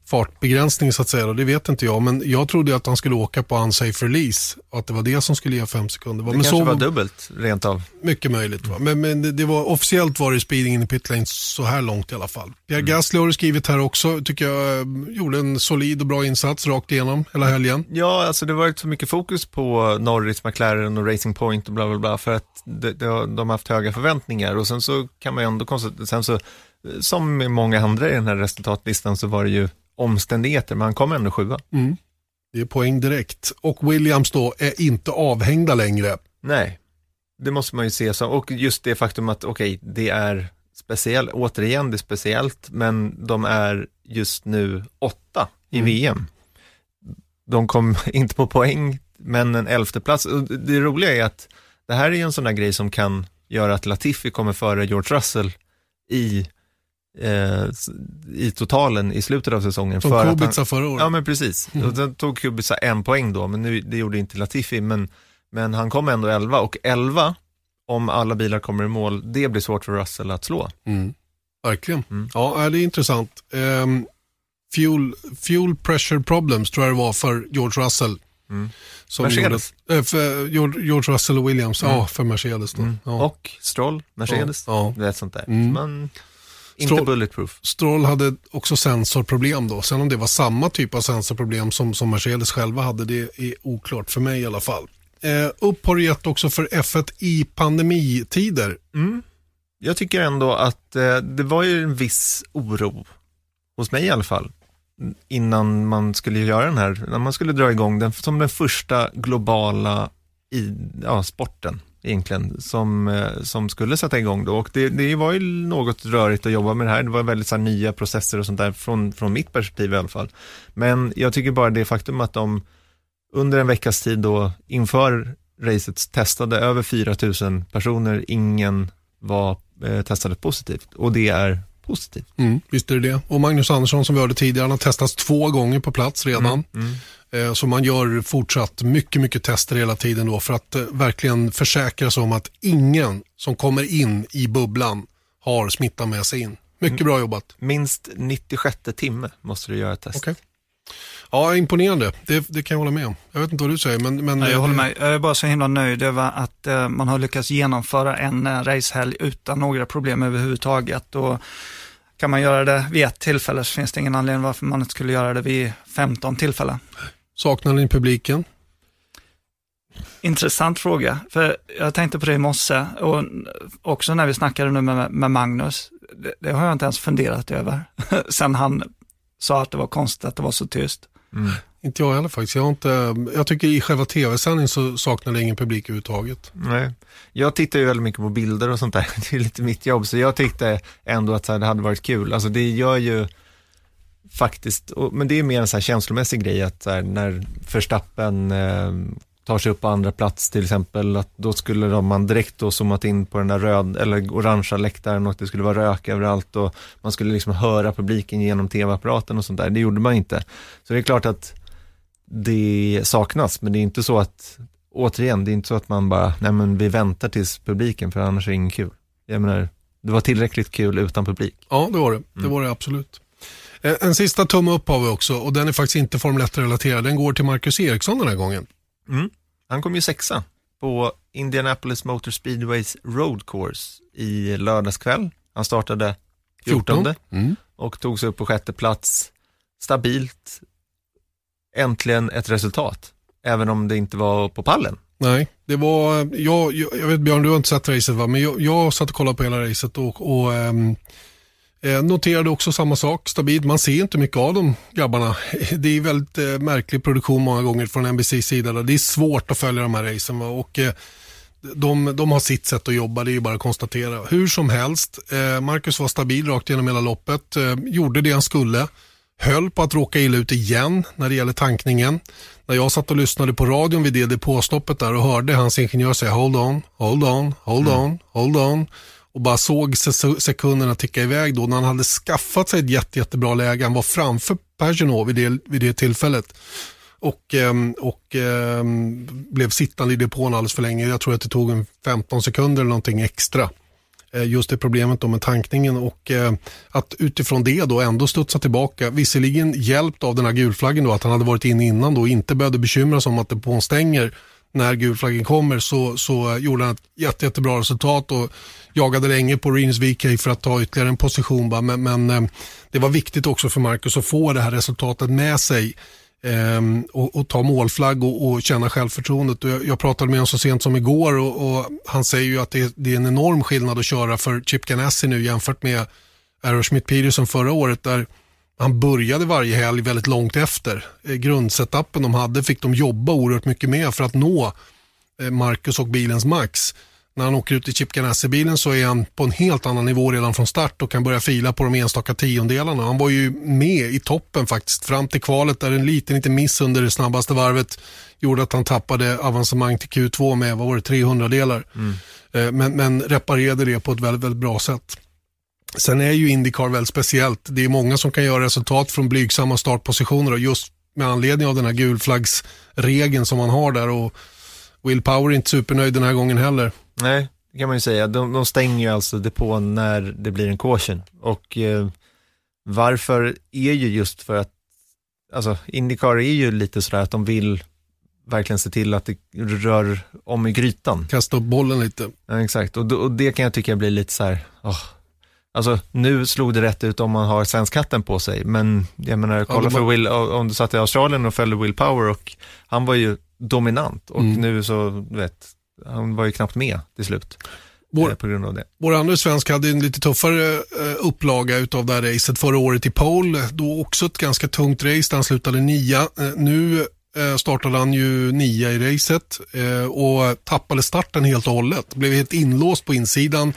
fartbegränsning så att säga. Och det vet inte jag, men jag trodde att han skulle åka på unsafe release och att det var det som skulle ge fem sekunder. Det men kanske så var dubbelt rent av. mycket möjligt. Va? Men, men det- det var, officiellt var det speeding in i pitlane så här långt i alla fall. Pierre Mm. Gasly har du skrivit här också, tycker jag eh, gjorde en solid och bra insats rakt igenom hela helgen. Ja, alltså det var så mycket fokus på Norris, McLaren och Racing Point och bla bla bla för att de, de, de har haft höga förväntningar och sen så kan man ju ändå konstatera, sen så som med många andra i den här resultatlistan så var det ju omständigheter, men han kom ändå sjua. Mm. Det är poäng direkt. Och Williams då är inte avhängda längre. Nej, det måste man ju se som, och just det faktum att okej, det är speciellt, återigen det är speciellt, men de är just nu åtta i Mm. VM. De kom inte på poäng, men en elfte plats. Och Det roliga är att det här är ju en sån där grej som kan göra att Latifi kommer före George Russell i, i totalen i slutet av säsongen. Som för att han- Kubica förra året. Ja men precis, Mm. sen tog Kubica en poäng då, men nu, det gjorde inte Latifi, men, men han kom ändå 11 och 11 om alla bilar kommer i mål, det blir svårt för Russell att slå. Mm. Verkligen. Mm. Ja, det är intressant. Ehm, fuel, fuel pressure problems tror jag det var för George Russell. Mm. Mercedes. Gjorde, äh, för George Russell och Williams, Mm. ja för Mercedes då. Mm. Ja. Och Stroll, Mercedes, Ja, du vet sånt där. Mm. Men inte Stroll- bulletproof. Stroll hade också sensorproblem då. Sen om det var samma typ av sensorproblem som, som Mercedes själva hade, det är oklart för mig i alla fall. Eh, upp har du gett också för F1 i pandemitider. Mm. Jag tycker ändå att eh, det var ju en viss oro, hos mig i alla fall, innan man skulle göra den här, när man skulle dra igång den som den första globala i, ja, sporten egentligen, som, eh, som skulle sätta igång då. Och det, det var ju något rörigt att jobba med det här, det var väldigt så här, nya processer och sånt där, från, från mitt perspektiv i alla fall. Men jag tycker bara det faktum att de under en veckas tid då inför racet testade över 4 000 personer, ingen var eh, testade positivt och det är positivt. Mm, visst är det det. Och Magnus Andersson som vi hörde tidigare, han har testats två gånger på plats redan. Mm. Eh, Så man gör fortsatt mycket, mycket tester hela tiden då för att eh, verkligen försäkra sig om att ingen som kommer in i bubblan har smitta med sig in. Mycket bra jobbat. Minst 96 timme måste du göra ett test. Okej. Ja, imponerande. Det, det kan jag hålla med om. Jag vet inte vad du säger, men... men Ja, jag eh, håller med. Jag är bara så himla nöjd över att eh, man har lyckats genomföra en eh, racehelg utan några problem överhuvudtaget. Och kan man göra det vid ett tillfälle så finns det ingen anledning varför man inte skulle göra det vid 15 tillfällen. Saknar ni publiken? Intressant fråga, för jag tänkte på det i morse och också när vi snackade nu med, med Magnus. Det, det har jag inte ens funderat över sen han sa att det var konstigt att det var så tyst. Mm. Inte jag heller faktiskt. Jag, har inte, jag tycker i själva tv-sändningen så saknar det ingen publik överhuvudtaget. Nej. Jag tittar ju väldigt mycket på bilder och sånt där, det är lite mitt jobb, så jag tyckte ändå att det hade varit kul. Alltså det gör ju faktiskt, men det är mer en så här känslomässig grej att här, när Verstappen eh, tar sig upp på andra plats till exempel, att då skulle de, man direkt då zoomat in på den där röd eller orangea läktaren och det skulle vara rök överallt och man skulle liksom höra publiken genom tv-apparaten och sånt där. Det gjorde man inte. Så det är klart att det saknas, men det är inte så att, återigen, det är inte så att man bara, nej men vi väntar tills publiken för annars är det ingen kul. Jag menar, det var tillräckligt kul utan publik. Ja, det var det. Det Mm. var det absolut. Eh, En sista tumme upp har vi också och den är faktiskt inte Formel 1-relaterad. Den går till Marcus Eriksson den här gången. Mm. Han kom ju sexa på Indianapolis Motor Speedways Road Course i lördagskväll. Han startade 14 Mm. och tog sig upp på sjätte plats. Stabilt. Äntligen ett resultat, även om det inte var på pallen. Nej, det var, jag, jag, jag vet Björn, du har inte sett racet va, men jag, jag satt och kollade på hela racet och, och ehm, Eh, noterade också samma sak, stabilt. Man ser inte mycket av de grabbarna. Det är väldigt eh, märklig produktion många gånger från NBCs sida. Det är svårt att följa de här racen. Va? Och, eh, de, de har sitt sätt att jobba, det är bara att konstatera. Hur som helst, eh, Marcus var stabil rakt genom hela loppet. Eh, gjorde det han skulle. Höll på att råka illa ut igen när det gäller tankningen. När jag satt och lyssnade på radion vid det depåstoppet där och hörde hans ingenjör säga hold on, hold on, hold mm. on, hold on och bara såg sekunderna ticka iväg då när han hade skaffat sig ett jätte, jättebra läge. Han var framför Pagenot vid det, vid det tillfället och, ehm, och ehm, blev sittande i depån alldeles för länge. Jag tror att det tog en 15 sekunder eller någonting extra. Eh, just det problemet då med tankningen och eh, att utifrån det då ändå studsa tillbaka. Visserligen hjälpt av den här gulflaggen då att han hade varit inne innan då och inte behövde bekymra sig om att depån stänger när gulflaggen kommer så, så gjorde han ett jätte, jättebra resultat och jagade länge på Rins VK för att ta ytterligare en position. Men, men eh, det var viktigt också för Marcus att få det här resultatet med sig Um, och, och, ta målflagg och, och känna självförtroendet. Jag, jag, pratade med honom så sent som igår och, och han säger ju att det, det, är en enorm skillnad att köra för Chip Ganassi nu jämfört med Aerosmith Peterson förra året där han började varje helg väldigt långt efter. Eh, grundsetappen de hade fick de jobba oerhört mycket med för att nå eh, Marcus och bilens max när han åker ut i Chip Ganassi-bilen så är han på en helt annan nivå redan från start och kan börja fila på de enstaka tiondelarna. Han var ju med i toppen faktiskt fram till kvalet där en liten, liten miss under det snabbaste varvet gjorde att han tappade avancemang till Q2 med, vad var det, 300 delar. Mm. Eh, men, men reparerade det på ett väldigt, väldigt bra sätt. Sen är ju Indycar väldigt speciellt. Det är många som kan göra resultat från blygsamma startpositioner och just med anledning av den här gulflaggsregeln som man har där och Will Power är inte supernöjd den här gången heller. Nej, det kan man ju säga. De, de stänger ju alltså depån när det blir en caution. Och eh, varför är ju just för att, alltså Indycar är ju lite sådär att de vill verkligen se till att det rör om i grytan. Kasta upp bollen lite. Ja, exakt, och, och det kan jag tycka blir lite så här, oh. Alltså nu slog det rätt ut om man har svenskhatten på sig, men jag menar, kolla ja, för Will, om du satt i Australien och följde Will Power och han var ju dominant och mm. nu så, du vet, han var ju knappt med till slut. Vår, eh, på grund av det. Vår andra svensk hade en lite tuffare uh, upplaga utav det här racet förra året i pole. Då också ett ganska tungt race där han slutade nia. Uh, nu startade han ju nia i racet och tappade starten helt och hållet. Blev helt inlåst på insidan,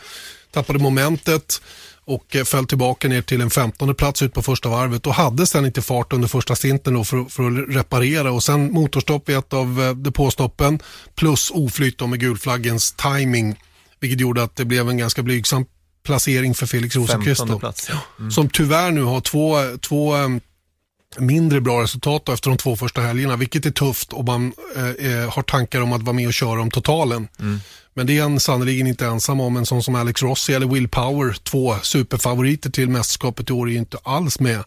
tappade momentet och eh, föll tillbaka ner till en 15 plats ut på första varvet och hade sen inte fart under första stinten för, för, att reparera och sen motorstopp i ett av eh, depåstoppen plus oflytt med gulflaggens timing vilket gjorde att det blev en ganska blygsam placering för Felix Rosenqvist. Mm. Som tyvärr nu har två, två eh, mindre bra resultat efter de två första helgerna, vilket är tufft om man eh, har tankar om att vara med och köra om totalen. Mm. Men det är han sannerligen inte ensam om. En sån som Alex Rossi eller Will Power, två superfavoriter till mästerskapet i år, är inte alls med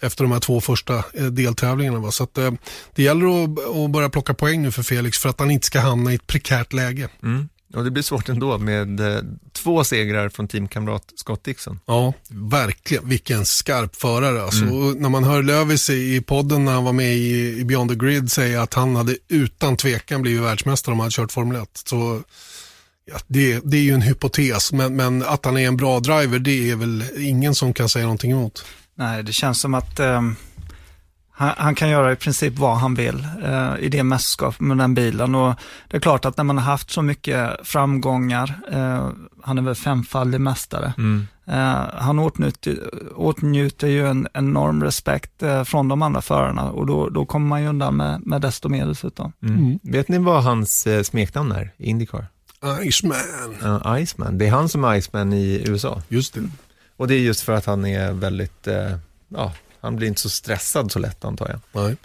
efter de här två första eh, deltävlingarna. Va? Så att, eh, det gäller att, att, börja plocka poäng nu för Felix för att han inte ska hamna i ett prekärt läge. Mm. Och det blir svårt ändå med eh, två segrar från teamkamrat Scott Dixon. Ja, verkligen. Vilken skarp förare. Alltså, mm. När man hör Lövis i, podden när han var med i, i Beyond the Grid säga att han hade utan tvekan blivit världsmästare om han hade kört Formel 1. Så ja, det, det är ju en hypotes, men, men att han är en bra driver det är väl ingen som kan säga någonting emot. Nej, det känns som att um han, han, kan göra i princip vad han vill eh, i det mästerskapet med den bilen. Och det är klart att när man har haft så mycket framgångar, eh, han är väl femfaldig mästare, mm. eh, han åtnjuter, åtnjuter ju en enorm respekt eh, från de andra förarna och då, då kommer man ju undan med, med desto mer dessutom. Mm. Mm. Vet ni vad hans eh, smeknamn är i Indycar? Iceman. Uh, Iceman. Det är han som är Iceman i USA. Just det. Och det är just för att han är väldigt, eh, ja, han blir inte så stressad så lätt antar jag. Nej.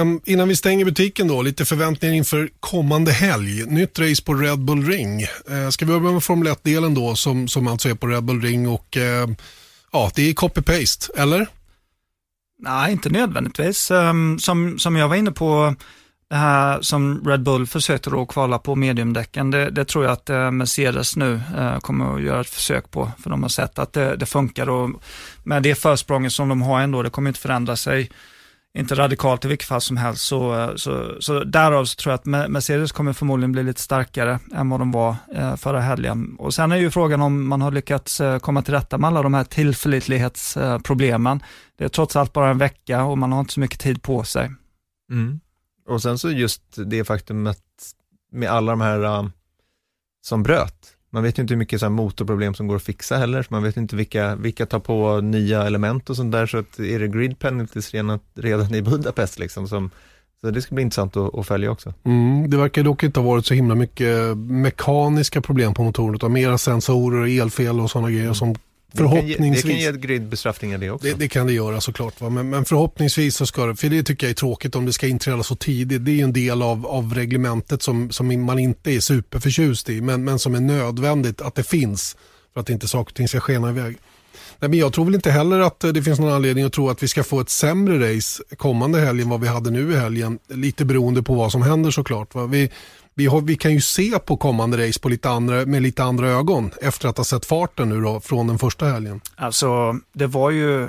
Um, innan vi stänger butiken då, lite förväntningar inför kommande helg. Nytt race på Red Bull Ring. Uh, ska vi börja med Formel 1-delen då som, som alltså är på Red Bull Ring och uh, ja, det är copy-paste, eller? Nej, inte nödvändigtvis. Um, som, som jag var inne på det här som Red Bull försökte då kvala på mediumdäcken, det, det tror jag att eh, Mercedes nu eh, kommer att göra ett försök på, för de har sett att det, det funkar och med det försprånget som de har ändå, det kommer inte förändra sig inte radikalt i vilket fall som helst. Så, eh, så, så därav så tror jag att Mercedes kommer förmodligen bli lite starkare än vad de var förra helgen. Och sen är ju frågan om man har lyckats komma till rätta med alla de här tillförlitlighetsproblemen. Det är trots allt bara en vecka och man har inte så mycket tid på sig. Mm. Och sen så just det faktumet med alla de här uh, som bröt. Man vet ju inte hur mycket så här motorproblem som går att fixa heller, man vet inte vilka, vilka tar på nya element och sånt där, så att är det grid penalties redan, redan i Budapest liksom, som, så det ska bli intressant att, att följa också. Mm, det verkar dock inte ha varit så himla mycket mekaniska problem på motorn, utan mera sensorer, elfel och sådana grejer som Förhoppningsvis. Det kan ge, det kan ge gridbestraffningar det också. Det, det, kan det göra såklart. Va? Men, men, förhoppningsvis så ska det, för det tycker jag är tråkigt om det ska inträda så tidigt. Det är en del av, av reglementet som, som man inte är superförtjust i, men, men som är nödvändigt att det finns för att inte saker och ting ska skena iväg. Nej, men jag tror väl inte heller att det finns någon anledning att tro att vi ska få ett sämre race kommande helg än vad vi hade nu i helgen. Lite beroende på vad som händer såklart. Va? Vi, vi, har, vi kan ju se på kommande race på lite andra, med lite andra ögon efter att ha sett farten nu då, från den första helgen. Alltså, det var ju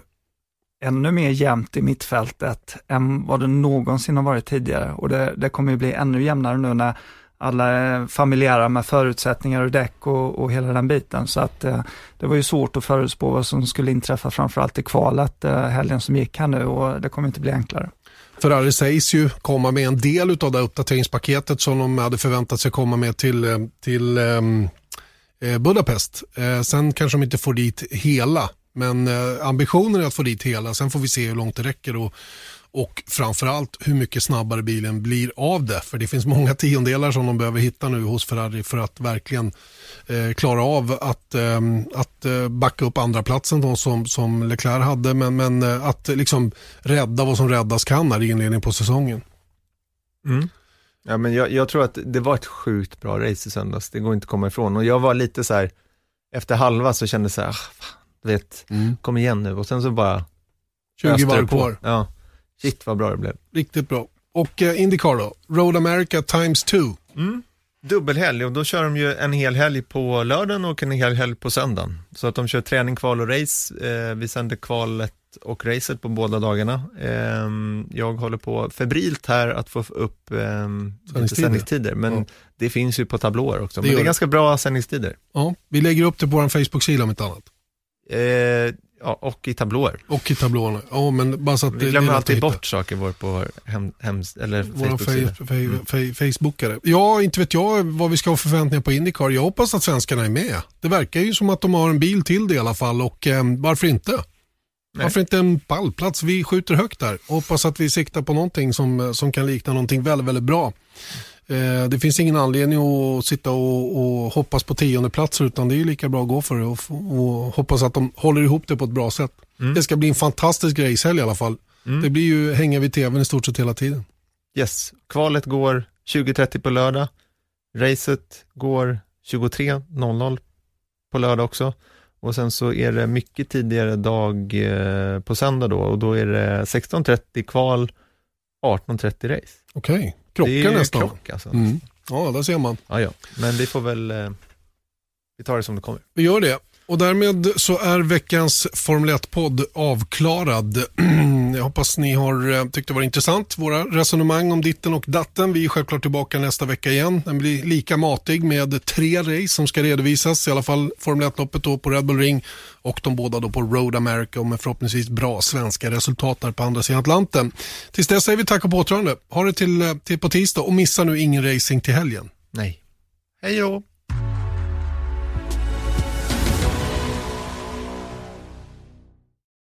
ännu mer jämnt i mittfältet än vad det någonsin har varit tidigare och det, det kommer ju bli ännu jämnare nu när alla är familjära med förutsättningar och däck och, och hela den biten. Så att eh, det var ju svårt att förutspå vad som skulle inträffa framförallt i kvalet eh, helgen som gick här nu och det kommer inte bli enklare. Ferrari sägs ju komma med en del av det uppdateringspaketet som de hade förväntat sig komma med till, eh, till ehm, eh, Budapest. Eh, sen kanske de inte får dit hela, men eh, ambitionen är att få dit hela. Sen får vi se hur långt det räcker och, och framförallt hur mycket snabbare bilen blir av det. För det finns många tiondelar som de behöver hitta nu hos Ferrari för att verkligen eh, klara av att, eh, att backa upp andra platsen då, som, som Leclerc hade. Men, men eh, att liksom rädda vad som räddas kan här i inledningen på säsongen. Mm. Ja, men jag, jag, tror att det var ett sjukt bra race i söndags, det går inte att komma ifrån. Och jag var lite så här, efter halva så kände jag så här, ah, du vet, mm. kom igen nu. Och sen så bara 20 varv kvar. Ja, shit vad bra det blev. Riktigt bra. Och eh, Indycar då, Road America times two. Mm dubbelhelg och då kör de ju en hel helg på lördagen och en hel helg på söndagen. Så att de kör träning, kval och race. Eh, vi sänder kvalet och racet på båda dagarna. Eh, jag håller på febrilt här att få upp eh, sändningstider, men ja. det finns ju på tablåer också. Det men det är ganska bra sändningstider. Ja, vi lägger upp det på vår Facebook-sida om inte annat. Eh, Ja, och i tablåer. Och i tablåerna. Ja, men bara så att Vi glömmer alltid bort saker vår på hem, hem, eller Facebook Facebookare. Ja, inte vet jag vad vi ska ha för förväntningar på Indycar. Jag hoppas att svenskarna är med. Det verkar ju som att de har en bil till det i alla fall och eh, varför inte? Nej. Varför inte en pallplats? Vi skjuter högt där. Hoppas att vi siktar på någonting som, som kan likna någonting väldigt, väldigt bra. Eh, det finns ingen anledning att sitta och, och hoppas på tionde platser utan det är lika bra att gå för det och, och hoppas att de håller ihop det på ett bra sätt. Mm. Det ska bli en fantastisk racehelg i alla fall. Mm. Det blir ju hänga vid tvn i stort sett hela tiden. Yes, kvalet går 20.30 på lördag. Racet går 23.00 på lördag också. Och sen så är det mycket tidigare dag eh, på söndag då och då är det 16.30 kval, 18.30 race. Okej. Okay. Krockar nästan. Krock, alltså. Mm. Ja, där ser man. Ja, ja. Men vi får väl, eh, vi tar det som det kommer. Vi gör det. Och därmed så är veckans Formel 1-podd avklarad. Jag hoppas ni har eh, tyckt det var intressant, våra resonemang om ditten och datten. Vi är självklart tillbaka nästa vecka igen. Den blir lika matig med tre race som ska redovisas, i alla fall Formel 1-loppet på Red Bull Ring och de båda då på Road America och med förhoppningsvis bra svenska resultat där på andra sidan Atlanten. Tills dess säger vi tack och påtrörande. Ha det till, eh, till på tisdag och missa nu ingen racing till helgen. Nej. Hej då!